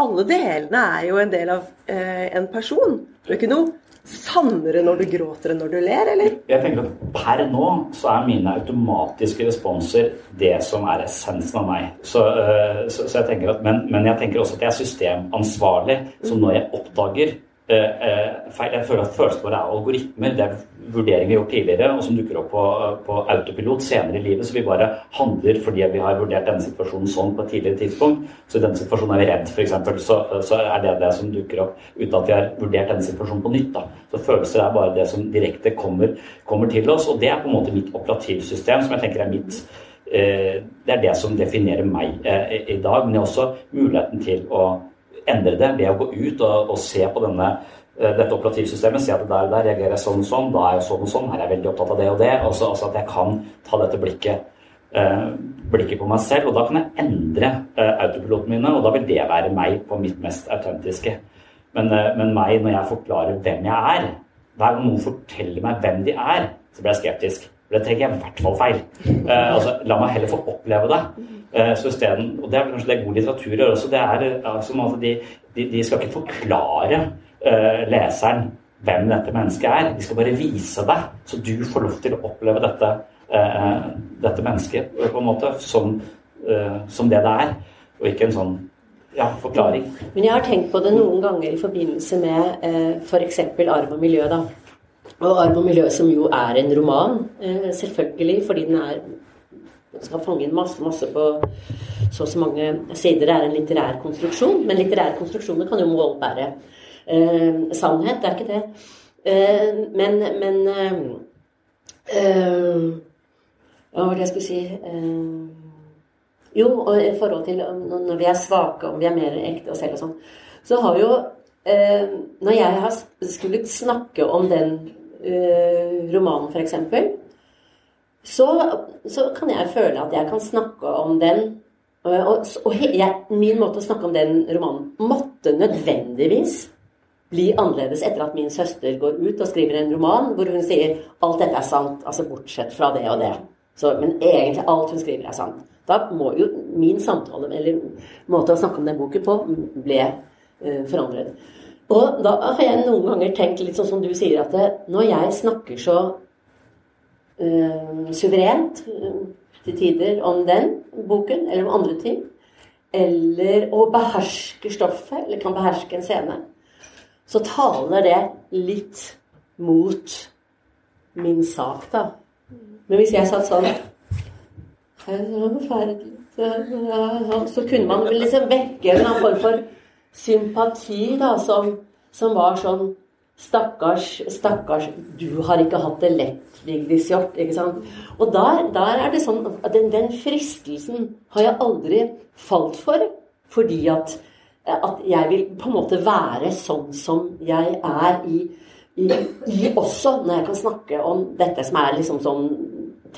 Alle delene er jo en del av eh, en person. Det er ikke noe sannere når du gråter enn når du ler, eller? Jeg tenker at Per nå så er mine automatiske responser det som er essensen av meg. Så, uh, så, så jeg tenker at, men, men, jeg tenker også at jeg er systemansvarlig. Så når jeg oppdager feil Jeg føler at følelsen vår er algoritmer. Det er vurderinger vi har gjort tidligere, og som dukker opp på, på, autopilot senere i livet. Så vi bare handler fordi vi har vurdert denne situasjonen sånn på et tidligere tidspunkt. Så i denne situasjonen er vi redd, f.eks., så, så er det det som dukker opp uten at vi har vurdert denne situasjonen på nytt. Da. Så følelser er bare det som direkte kommer, kommer, til oss, og det er på en måte mitt operativsystem, som jeg tenker er mitt eh, Det er det som definerer meg eh, i dag, men det er også muligheten til å endre det ved å gå ut og, og se på denne Eh, dette operativsystemet, si at der, der reagerer jeg sånn og sånn, da er jeg sånn og sånn, her er jeg veldig opptatt av det og det. Altså, altså at jeg kan ta dette blikket, eh, blikket på meg selv, og da kan jeg endre eh, autopiloten mine, og da vil det være meg på mitt mest autentiske. Men, eh, men meg, når jeg forklarer hvem jeg er, hver gang noen forteller meg hvem de er, så blir jeg skeptisk. For det trenger jeg i hvert fall feil. Eh, altså, la meg heller få oppleve det. Eh, så isteden, og det er kanskje det god litteratur gjør også, det er altså, de, de, de skal ikke forklare uh, leseren hvem dette mennesket er. De skal bare vise deg, så du får lov til å oppleve dette, uh, dette mennesket på en måte som, uh, som, det det er, og ikke en sånn ja, forklaring. Men jeg har tenkt på det noen ganger i forbindelse med eh, f.eks. arv og miljø. da. Og arv og miljø, som jo er en roman, selvfølgelig, fordi den er skal fange inn masse, masse på så og så mange sider. Det er en litterær konstruksjon, men litterære konstruksjoner kan jo målbære eh, sannhet. Det er ikke det. Eh, men, men eh, eh, Hva var det jeg skulle si eh, Jo, og i forhold til når vi er svake, om vi er mer ekte oss selv og sånn, så har jo Når jeg har skulle snakke om den romanen, f.eks., så, så kan jeg føle at jeg kan snakke om den og, og jeg, min måte å snakke om den romanen måtte nødvendigvis bli annerledes etter at min søster går ut og skriver en roman hvor hun sier alt dette er sant, altså bortsett fra det og det. Så, men egentlig alt hun skriver, er sant. Da må jo min samtale, eller måte å snakke om den boken på, ble uh, forandret. Og da har jeg noen ganger tenkt litt sånn som du sier, at det, når jeg snakker så øh, suverent øh, til tider om den boken, eller om andre ting, eller å beherske stoffet, eller kan beherske en scene, så taler det litt mot min sak, da. Men hvis jeg satt sånn Så kunne man liksom vekke en form for sympati, da, som, som var sånn Stakkars, stakkars, du har ikke hatt det lett, Vigdis Hjort. ikke sant? Og der, der, er det sånn at den, den fristelsen har jeg aldri falt for, fordi at at jeg vil på en måte være sånn som jeg er i, i, i også når jeg kan snakke om dette som er liksom sånn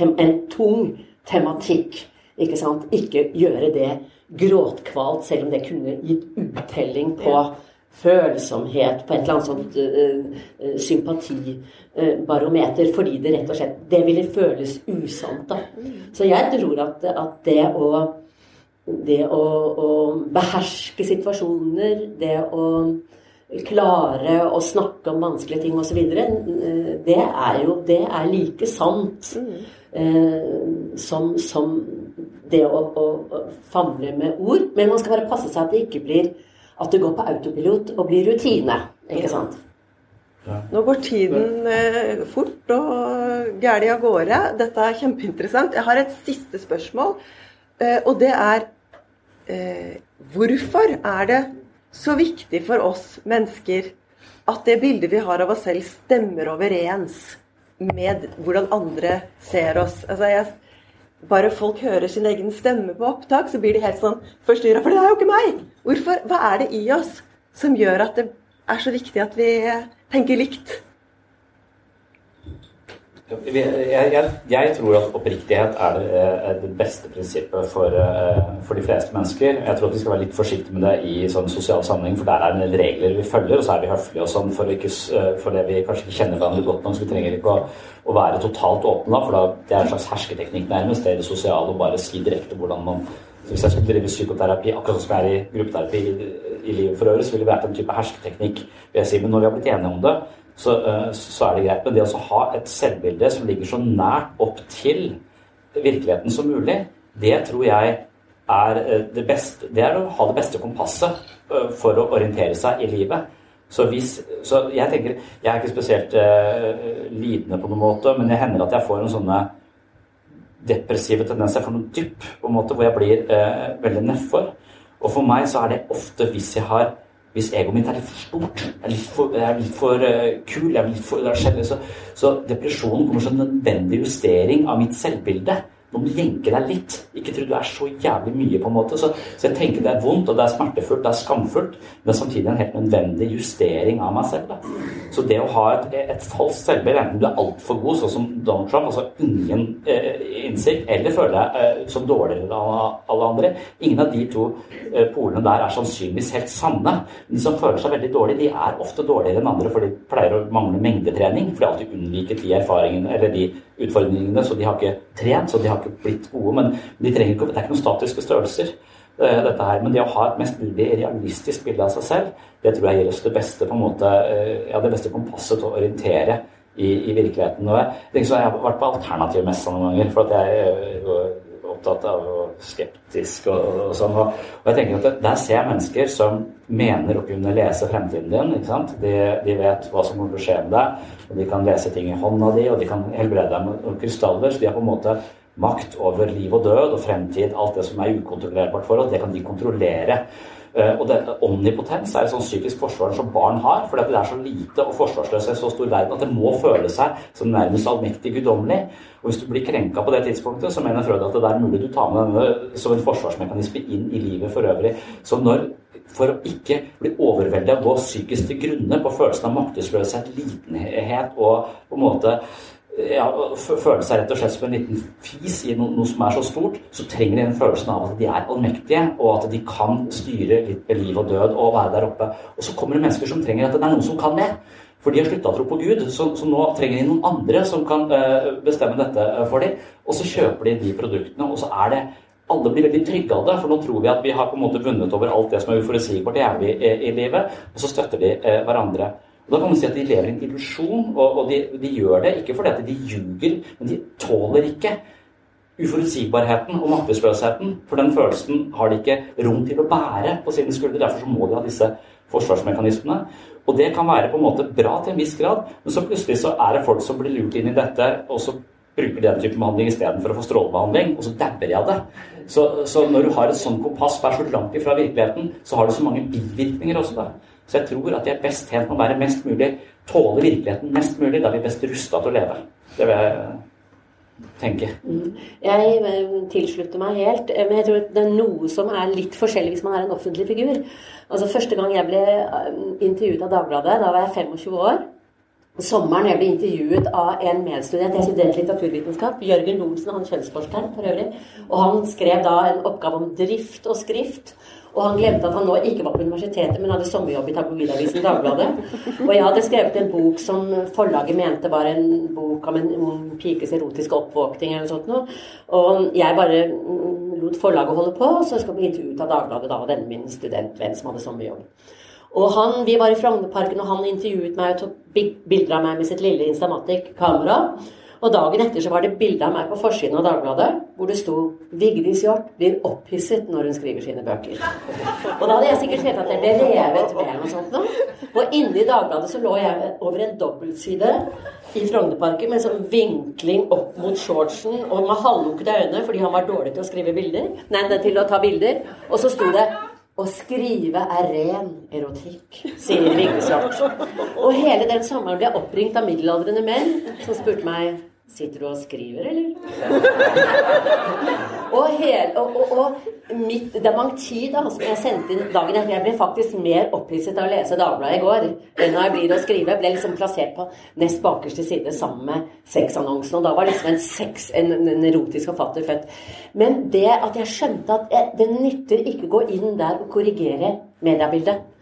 en tung tematikk. Ikke sant? Ikke gjøre det gråtkvalt, selv om det kunne gitt uttelling på følsomhet, på et eller annet sånt uh, uh, sympatibarometer, fordi det rett og slett Det ville føles usant, da. Så jeg tror at, at det å det å, å, beherske situasjoner, det å klare å snakke om vanskelige ting osv., det er jo det er like sant eh, som, som, det å, å, å, famle med ord. Men man skal bare passe seg at det ikke blir at det går på autopilot og blir rutine. Ikke sant? Ja. Nå går tiden eh, fort og gæli av gårde. Dette er kjempeinteressant. Jeg har et siste spørsmål. Eh, og det er eh, Hvorfor er det så viktig for oss mennesker at det bildet vi har av oss selv, stemmer overens med hvordan andre ser oss? Altså jeg, bare folk hører sin egen stemme på opptak, så blir de helt sånn forstyrra. For det er jo ikke meg! Hvorfor? Hva er det i oss som gjør at det er så viktig at vi tenker likt? Jeg, jeg, tror at oppriktighet er det, er det beste prinsippet for, eh, for, de fleste mennesker. Jeg tror at vi skal være litt forsiktige med det i sånn sosial sammenheng, for der er det en del regler vi følger, og så er vi høflige og sånn for, ikke, eh, for det vi kanskje ikke kjenner hverandre godt nok. Så vi trenger ikke å, å være totalt åpne, for da, det er en slags hersketeknikk nærmest. Det er det sosiale å bare si direkte hvordan man Hvis jeg skulle drive psykoterapi akkurat som jeg er i gruppeterapi i, i livet for øvrig, så ville det vært en type hersketeknikk, vil jeg si. Men når vi har blitt enige om det, så, eh, så, er det greit. Men det å ha et selvbilde som ligger så nært opp til virkeligheten som mulig, det tror jeg er eh, det beste Det er å ha det beste kompasset eh, for å orientere seg i livet. Så, hvis, så jeg tenker Jeg er ikke spesielt uh, lidende på noen måte, men det hender at jeg får en sånne depressive tendenser. Jeg får noen dypp på en måte hvor jeg blir uh, veldig nedfor. Og for meg så er det ofte hvis jeg har hvis egoet mitt er litt for stort, er litt for, er litt for uh, kul, er litt for, er så, så depresjonen kommer som en nødvendig justering av mitt selvbilde. Nå må du jenke deg litt. Ikke tro du er så jævlig mye, på en måte. Så, så, jeg tenker det er vondt, og det er smertefullt, det er skamfullt, men samtidig en helt nødvendig justering av meg selv. Da. Så det å ha et, et falskt selvbilde, enten du er altfor god, sånn som Donald Trump, altså ingen eh, innsikt, eller føler deg eh, som dårligere enn alle andre Ingen av de to eh, polene der er sannsynligvis helt sanne. De som føler seg veldig dårlige, de er ofte dårligere enn andre, for de pleier å mangle mengdetrening, for de alltid unnviker de erfaringene, eller de utfordringene, så de har ikke trent, så de har ikke blitt gode. Men de trenger ikke, det er ikke noen statiske størrelser. Eh, dette her, Men det å ha et mest mulig realistisk bilde av seg selv, det tror jeg gir oss det beste på en måte, eh, ja, det beste kompasset til å orientere i, i virkeligheten. Og jeg, så jeg har vært på alternativmessa noen ganger, for at jeg er opptatt av og skeptisk og, og sånn. Og, og, jeg tenker at Der ser jeg mennesker som mener å kunne lese fremtiden din. ikke sant? De, de vet hva som kommer til å skje med deg, og de kan lese ting i hånda di, og de kan helbrede deg med krystaller. så de har på en måte makt over liv og død og fremtid, alt det som er ukontrollerbart for oss, det kan de kontrollere. Uh, og det, Omnipotens er et sånt psykisk forsvar som barn har, fordi det er så lite og forsvarsløse i så stor verden at det må føle seg som nærmest allmektig guddommelig. Og hvis du blir krenka på det tidspunktet, så mener Frøda at det er mulig du tar med denne som en forsvarsmekanisme inn i livet for øvrig. Så når for å ikke bli overveldet og gå psykisk til grunne på følelsen av maktesløshet, litenhet og på en måte ja, føle seg rett og slett som en liten fis i noe, noe, som er så stort, så trenger de den følelsen av at de er allmektige, og at de kan styre litt med liv og død og være der oppe. Og så kommer det mennesker som trenger at det er noen som kan det. For de har slutta å tro på Gud, så, så, nå trenger de noen andre som kan uh, bestemme dette eh, for dem. Og så kjøper de de produktene, og så er det alle blir veldig trygge av det, for nå tror vi at vi har på en måte vunnet over alt det som er uforutsigbart i, i, i livet, og så støtter de uh, hverandre. Og Da kan man si at de lever i en illusjon, og, og de, de, gjør det ikke fordi at de ljuger, men de tåler ikke uforutsigbarheten og maktesløsheten. For den følelsen har de ikke rom til å bære på sine skuldre. Derfor så må de ha disse forsvarsmekanismene. Og det kan være på en måte bra til en viss grad, men så plutselig så er det folk som blir lurt inn i dette, og så bruker de den type behandling istedenfor å få strålebehandling, og så dabber av det. Så, så, når du har et sånt kompass er så langt ifra virkeligheten, så har du så mange bivirkninger også. da. Så jeg tror at de er best tjent med å være mest mulig, tåle virkeligheten mest mulig. Da er vi best rusta til å leve. Det vil jeg tenke. Mm. Jeg eh, tilslutter meg helt, eh, men jeg tror det er noe som er litt forskjellig hvis man er en offentlig figur. Altså Første gang jeg ble eh, intervjuet av Dagbladet, da var jeg 25 år. Sommeren jeg ble intervjuet av en medstudent, jeg student litteraturvitenskap, Jørgen Lorentzen, han kjønnsforskeren for øvrig. Og han skrev da en oppgave om drift og skrift. Og han glemte at han nå ikke var på universitetet, men hadde sommerjobb i tabloidavisen Dagbladet. Og jeg hadde skrevet en bok som forlaget mente var en bok om en pikes erotiske oppvåkning eller noe sånt noe. Og jeg bare mm, lot forlaget holde på, så skal vi ut av Dagbladet da, og denne min studentvenn som hadde sommerjobb. Og han, Vi var i Frognerparken, og han intervjuet meg og tok bilder av meg med sitt lille Instamatic-kamera. Og dagen etter så var det bilde av meg på forsiden av Dagbladet hvor det sto 'Vigdis Hjorth blir opphisset når hun skriver sine bøker'. Og da hadde jeg sikkert sett at jeg ble revet med noe sånt noe. Og inni Dagbladet så lå jeg over en dobbeltside i Frognerparken med sånn vinkling opp mot shortsen og med halvlukkede øyne fordi han var dårlig til å skrive bilder. Nei, til å ta bilder. Og så sto det å skrive er ren erotikk, sier Vigdis Hjorth. Og hele den sommeren ble jeg oppringt av middelaldrende menn som spurte meg Sitter du og skriver, eller? *laughs* Og, hele, og, og, og mitt dementi, da, som jeg sendte inn dagen etter Jeg ble faktisk mer opphisset av å lese Dagbladet i går enn når jeg blir å skrive. Jeg ble liksom plassert på nest bakerste side sammen med sexannonsen. Og da var liksom en, sex, en, en erotisk forfatter født. Men det at jeg skjønte at jeg, det nytter ikke å gå inn der og korrigere mediebildet.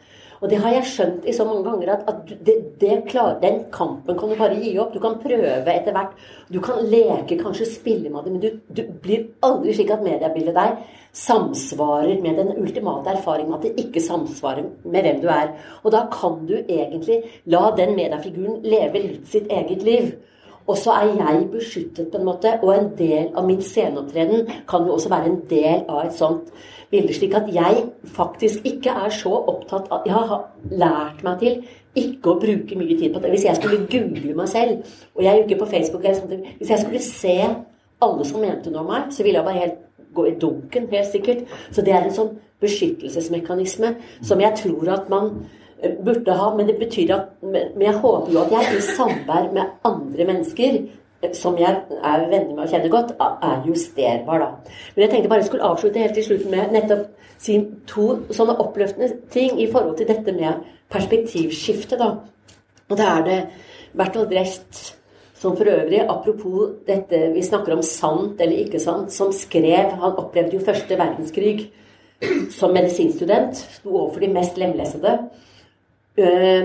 Og det har jeg skjønt i så mange ganger at, at det, det klar, den kampen kan du bare gi opp. Du kan prøve etter hvert. Du kan leke, kanskje spille med det, men du, du blir aldri slik at mediebildet der samsvarer med den ultimate erfaringen at det ikke samsvarer med hvem du er. Og da kan du egentlig la den mediefiguren leve litt sitt eget liv. Og så er jeg beskyttet, på en måte, og en del av min sceneopptreden kan jo også være en del av et sånt bilder. Slik at jeg faktisk ikke er så opptatt av Jeg har lært meg til ikke å bruke mye tid på det. Hvis jeg skulle google meg selv, og jeg er jo ikke på Facebook Hvis jeg skulle se alle som mente noe om meg, så ville jeg bare helt gå i dunken, helt sikkert. Så det er en sånn beskyttelsesmekanisme som jeg tror at man eh, burde ha. Men det betyr at Men jeg håper jo at jeg i samvær med andre mennesker som jeg er venner med og kjenner godt, er justerbar, da. Men jeg tenkte bare jeg skulle avslutte helt til slutten med nettopp si to sånne oppløftende ting i forhold til dette med perspektivskifte, da. Og det er det Bertolt Brecht som for øvrig, apropos dette vi snakker om sant eller ikke sant, som skrev Han opplevde jo første verdenskrig som medisinstudent. Sto overfor de mest lemlestede. Eh,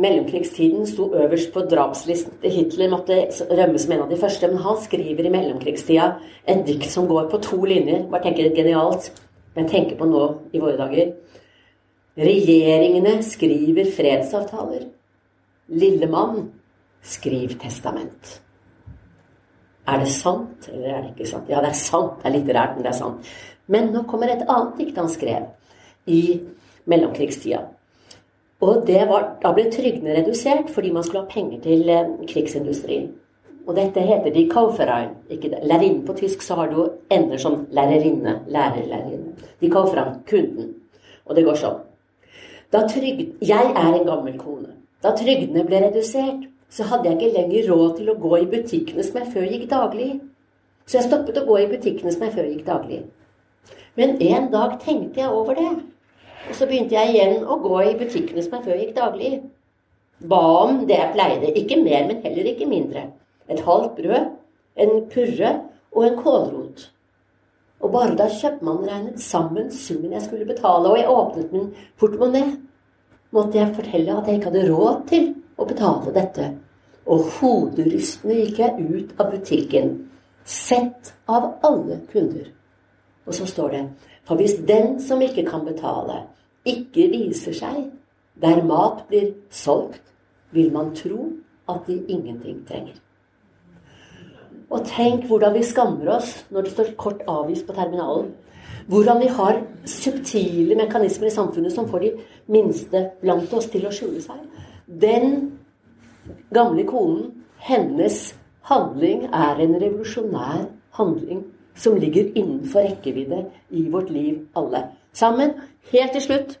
mellomkrigstiden sto øverst på drapslisten Hitler, måtte rømme som en av de første. Men han skriver i mellomkrigstida en dikt som går på to linjer. Bare tenker genialt. Men tenker på nå i våre dager. Regjeringene skriver fredsavtaler. Lille mann, skriv testament. Er det sant, eller er det ikke sant? Ja, det er sant. Det er litt rart, men det er sant. Men nå kommer et annet dikt han skrev i mellomkrigstida. Og var, da ble trygdene redusert fordi man skulle ha penger til eh, krigsindustrien. Og dette heter de Kauferein. Lærerinne på tysk så har du ender som lærerinne. Lærer-lærerinne. De Kaufverein. Kunden. Og det går sånn. Trygd, jeg er en gammel kone. Da trygdene ble redusert, så hadde jeg ikke lenger råd til å gå i butikkene som jeg før gikk daglig. Så jeg stoppet å gå i butikkene som jeg før gikk daglig. Men en dag tenkte jeg over det. Og så begynte jeg igjen å gå i butikkene som jeg før gikk daglig. Ba om det jeg pleide. Ikke mer, men heller ikke mindre. Et halvt brød, en purre og en kålrot. Og bare da kjøpmannen sammen summen jeg skulle betale, og jeg åpnet min portemonee, måtte jeg fortelle at jeg ikke hadde råd til å betale dette. Og hoderystende gikk jeg ut av butikken, sett av alle kunder. Og så står det For hvis den som ikke kan betale, ikke viser seg der mat blir solgt, vil man tro at de ingenting trenger. Og tenk hvordan vi skammer oss når det står kort avvist på terminalen. Hvordan vi har subtile mekanismer i samfunnet som får de minste blant oss til å skjule seg. Den gamle konen, hennes handling er en revolusjonær handling som ligger innenfor rekkevidde i vårt liv alle sammen. Helt til slutt,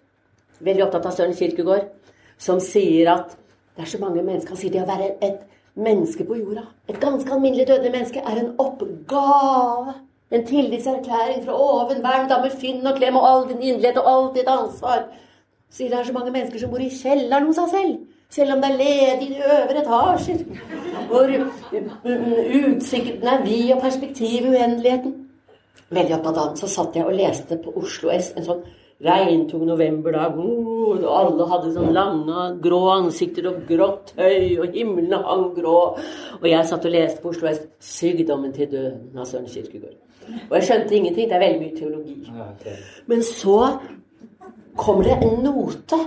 veldig opptatt av Søren Kirkegård, som sier at det er så mange mennesker Han sier det å være et menneske på jorda, et ganske alminnelig dødelig menneske, er en oppgave. En tillitserklæring fra oven. Vern da finn og klem og all din inderlighet og alt ditt ansvar. Sier det er så mange mennesker som bor i kjelleren hos seg selv. Selv om det er ledig i de øvre etasjer. Hvor utsikten er vid og perspektivet uendeligheten. Veldig opptatt av den. Så satt jeg og leste på Oslo S en sånn regntung novemberdag. Og alle hadde sånn lange, grå ansikter og grått høy, og himmelen hang grå. Og jeg satt og leste på Oslo S 'Sykdommen til døden' av Søren Kirkegård. Og jeg skjønte ingenting. Det er veldig mye teologi. Men så kommer det en note.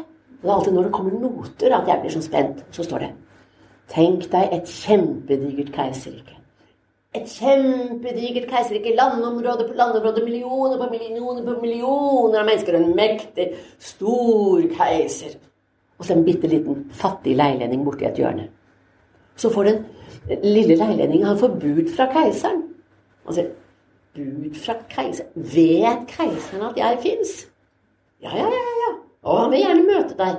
Det er alltid når det kommer noter at jeg blir så spent. Så står det Tenk deg et kjempedigert keiserrike. Et kjempedigert keiserrike. Landområde på landområde. Millioner på millioner på millioner av mennesker. En mektig, stor keiser. Og så en bitte liten, fattig leilending borti et hjørne. Så får den lille leilendingen Han får bud fra keiseren. Han sier Bud fra keiseren Vet keiseren at jeg fins? Ja, ja, ja. ja. Og han vil gjerne møte deg.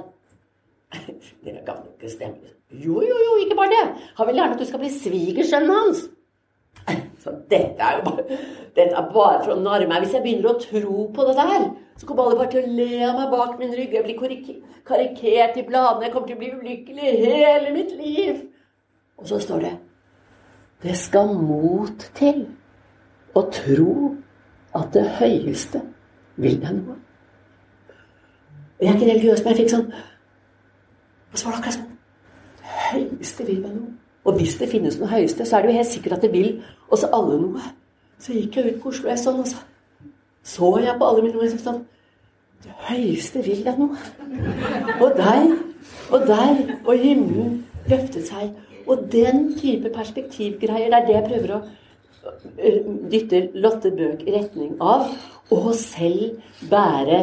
*laughs* Det kan ikke stemme. Jo, jo, jo, ikke bare det. Han vil gjerne at du skal bli svigersønnen hans. Så dette er jo bare, dette er bare for å narre meg. Hvis jeg begynner å tro på det der, så kommer alle bare til å le av meg bak min rygg. Jeg blir karikert i bladene. Jeg kommer til å bli ulykkelig hele mitt liv. Og så står det Det skal mot til å tro at det høyeste vil deg noe. Jeg er ikke religiøs, men jeg fikk sånn Og så var det akkurat sånn Det høyeste vil meg noe. Og hvis det finnes noe høyeste, så er det jo helt sikkert at det vil oss alle noe. Så gikk jeg ut på Oslo S sånn, og så så jeg på alle mine ord sånn Det høyeste vil deg noe. Og der, og der, og himmelen løftet seg. Og den type perspektivgreier, det er det jeg prøver å dytte Lotte Bøk i retning av. Og selv bære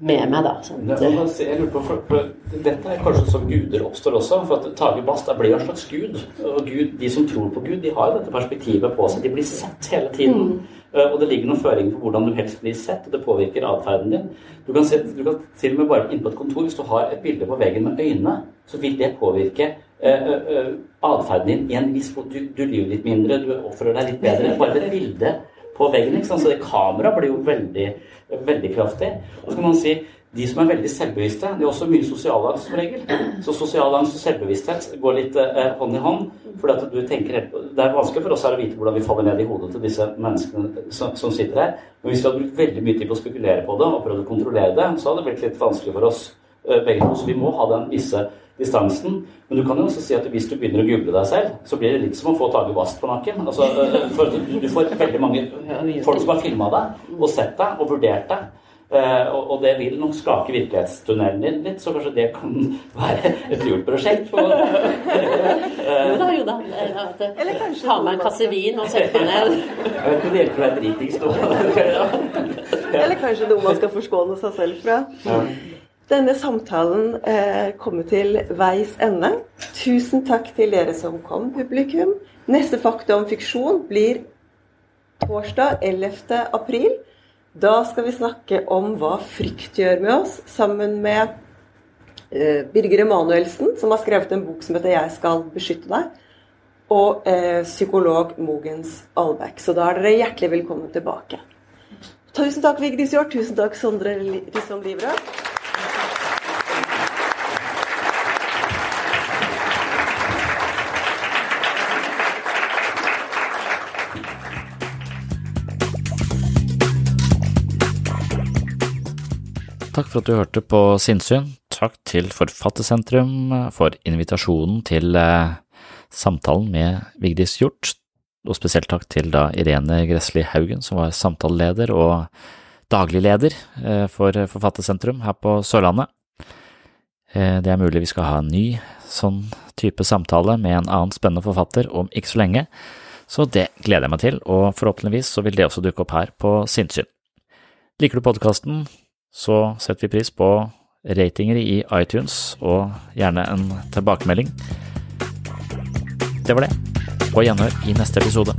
med meg, da. Sånn. Jeg lurer på, for, for, Dette er kanskje som guder oppstår også. For at Tage Bast blir jo en slags gud. Og Gud, de som tror på Gud, de har jo dette perspektivet på seg. De blir sett hele tiden. Mm. Og det ligger noen føringer på hvordan du helst blir sett, og det påvirker atferden din. Du kan, se, du kan til og med bare inn på et kontor, hvis du har et bilde på veggen med øyne, så vil det påvirke uh, uh, atferden din i en viss du, du lyver litt mindre, du oppfører deg litt bedre. Bare et bilde på veggen. Ikke sant? Så det kameraet blir jo veldig, veldig kraftig. Og så kan man si de som er veldig selvbevisste, de har også mye sosialangst som regel. Så sosialangst og selvbevissthet går litt eh, hånd i hånd. For du tenker, Det er vanskelig for oss her å vite hvordan vi faller ned i hodet til disse menneskene som, som sitter her. Men hvis vi hadde brukt veldig mye tid på å spekulere på det og prøvd å kontrollere det, så hadde det blitt litt vanskelig for oss eh, begge to. Så vi må ha den visse distansen. Men du kan jo også si at hvis du begynner å google deg selv, så blir det litt som å få Tage Bast på nakken. Altså, eh, for du, du får veldig mange folk som har filma deg og sett deg og vurdert deg. Uh, og det vil nok skake virkelighetstunnelen din litt, så kanskje det kan *laughs* være et lurt prosjekt. *laughs* Jo da, jo da. Eller kanskje ta meg en kasse vin og sette meg ned. *laughs* Jeg vet ikke om det hjelper deg dritings nå. Eller kanskje noe man skal forskåne seg selv fra. Ja. Denne samtalen eh, kommer til veis ende. Tusen takk til dere som kom, publikum. Neste Fakta om fiksjon blir torsdag 11. april. Da skal vi snakke om hva frykt gjør med oss, sammen med eh, Birger Emanuelsen, som har skrevet en bok som heter 'Jeg skal beskytte deg', og eh, psykolog Mogens Albeck. Så da er dere hjertelig velkommen tilbake. Tusen takk, Vigdis Hjort. Tusen takk, Sondre Risson Livrød. Takk for at du hørte på Sinnsyn. Takk til Forfattersentrum for invitasjonen til eh, samtalen med Vigdis Hjort, og spesielt takk til da Irene Gressli Haugen, som var samtaleleder og daglig leder eh, for Forfattersentrum her på Sørlandet. Eh, det er mulig vi skal ha en ny sånn type samtale med en annen spennende forfatter om ikke så lenge, så det gleder jeg meg til, og forhåpentligvis så vil det også dukke opp her på Sinnsyn. Liker du podkasten? så setter vi pris på ratinger i iTunes og gjerne en tilbakemelding. Det var det. På gjenhør i neste episode.